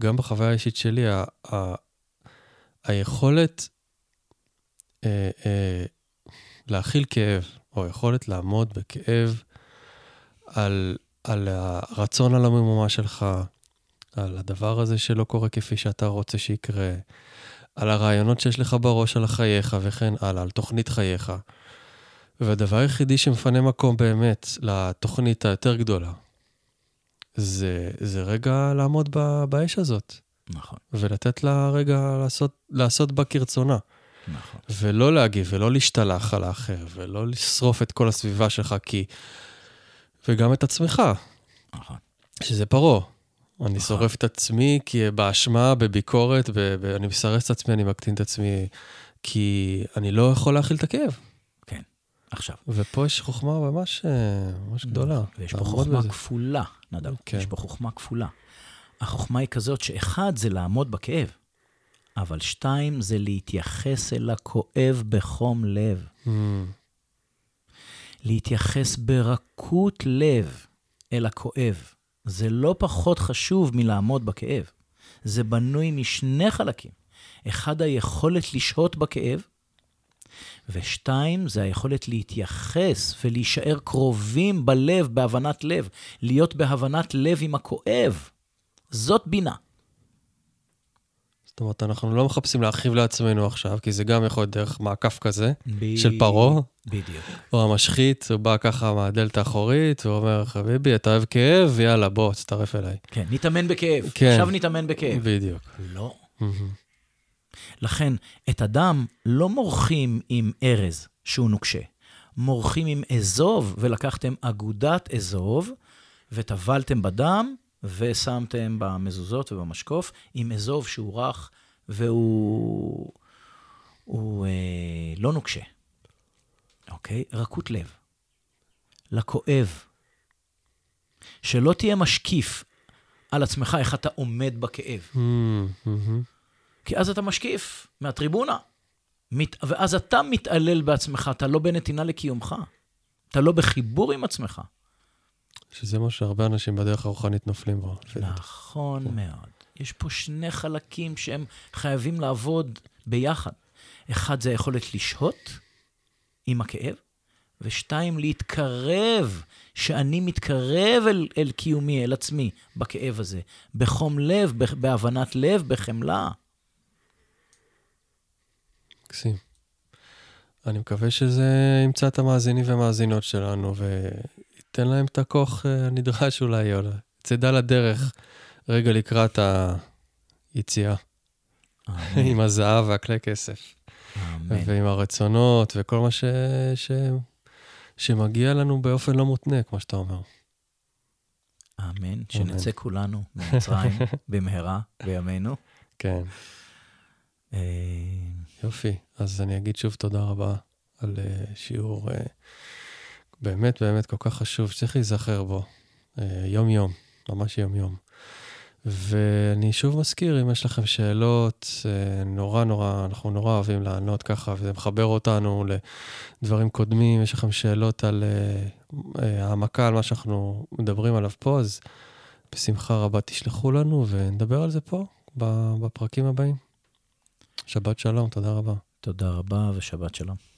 גם בחוויה האישית שלי, ה, ה, היכולת uh, uh, להכיל כאב, או היכולת לעמוד בכאב, על, על הרצון על הממומה שלך, על הדבר הזה שלא קורה כפי שאתה רוצה שיקרה, על הרעיונות שיש לך בראש על חייך וכן הלאה, על תוכנית חייך. והדבר היחידי שמפנה מקום באמת לתוכנית היותר גדולה, זה, זה רגע לעמוד ב, באש הזאת. נכון. ולתת לה רגע לעשות, לעשות בה כרצונה. נכון. ולא להגיב, ולא להשתלח על האחר, ולא לשרוף את כל הסביבה שלך, כי וגם את עצמך, נכון. שזה פרעה. אני נכון. שורף את עצמי כי באשמה, בביקורת, ב- ב- אני מסרס את עצמי, אני מקטין את עצמי, כי אני לא יכול להכיל את הכאב. כן. עכשיו, ופה יש חוכמה ממש, אה, ממש גדולה. ויש פה חוכמה בזה. כפולה, נדב. כן. יש פה חוכמה כפולה. החוכמה היא כזאת שאחד זה לעמוד בכאב, אבל שתיים זה להתייחס אל הכואב בחום לב. Mm, להתייחס ברכות לב אל הכואב. זה לא פחות חשוב מלעמוד בכאב. זה בנוי משני חלקים. אחד, היכולת לשהות בכאב, ושתיים, זה היכולת להתייחס ולהישאר קרובים בלב, בהבנת לב, להיות בהבנת לב עם הכואב. זאת בינה. זאת אומרת, אנחנו לא מחפשים להרחיב לעצמנו עכשיו, כי זה גם יכול להיות דרך מעקף כזה, ב- של פרעה, בדיוק. או המשחית, הוא בא ככה מהדלת האחורית, הוא אומר, חביבי, אתה אוהב כאב? יאללה, בוא, תצטרף אליי. כן, נתאמן בכאב. כן. עכשיו נתאמן בכאב. בדיוק. לא. לכן, את הדם לא מורחים עם ארז, שהוא נוקשה. מורחים עם אזוב, ולקחתם אגודת אזוב, וטבלתם בדם, ושמתם במזוזות ובמשקוף, עם אזוב שהוא רך, והוא הוא, אה, לא נוקשה. אוקיי? רכות לב. לכואב. שלא תהיה משקיף על עצמך איך אתה עומד בכאב. מהמם, מהמם. כי אז אתה משקיף מהטריבונה. מת... ואז אתה מתעלל בעצמך, אתה לא בנתינה לקיומך. אתה לא בחיבור עם עצמך. שזה מה שהרבה אנשים בדרך הרוחנית נופלים בו. נכון מאוד. יש פה שני חלקים שהם חייבים לעבוד ביחד. אחד זה היכולת לשהות עם הכאב, ושתיים, להתקרב, שאני מתקרב אל, אל קיומי, אל עצמי, בכאב הזה, בחום לב, בהבנת לב, בחמלה. מקסים. אני מקווה שזה ימצא את המאזינים והמאזינות שלנו וייתן להם את הכוח אה, הנדרש אולי, או צידה לדרך רגע לקראת היציאה, עם הזהב והכלי כסף, אמן. ועם הרצונות וכל מה ש... ש... שמגיע לנו באופן לא מותנה, כמו שאתה אומר. אמן. שנצא כולנו ממצרים במהרה בימינו. כן, אה, יופי. אז אני אגיד שוב תודה רבה על אה, שיעור באמת באמת כל כך חשוב, שצריך להיזכר בו אה, יום-יום. ממש יום-יום. ואני שוב מזכיר, אם יש לכם שאלות, אה, נורא נורא, אנחנו נורא אוהבים לענות ככה, וזה מחבר אותנו לדברים קודמים. יש לכם שאלות על אה, העמקה, על מה שאנחנו מדברים עליו פה, אז בשמחה רבה תשלחו לנו ונדבר על זה פה, בפרקים הבאים. שבת שלום, תודה רבה. תודה רבה ושבת שלום.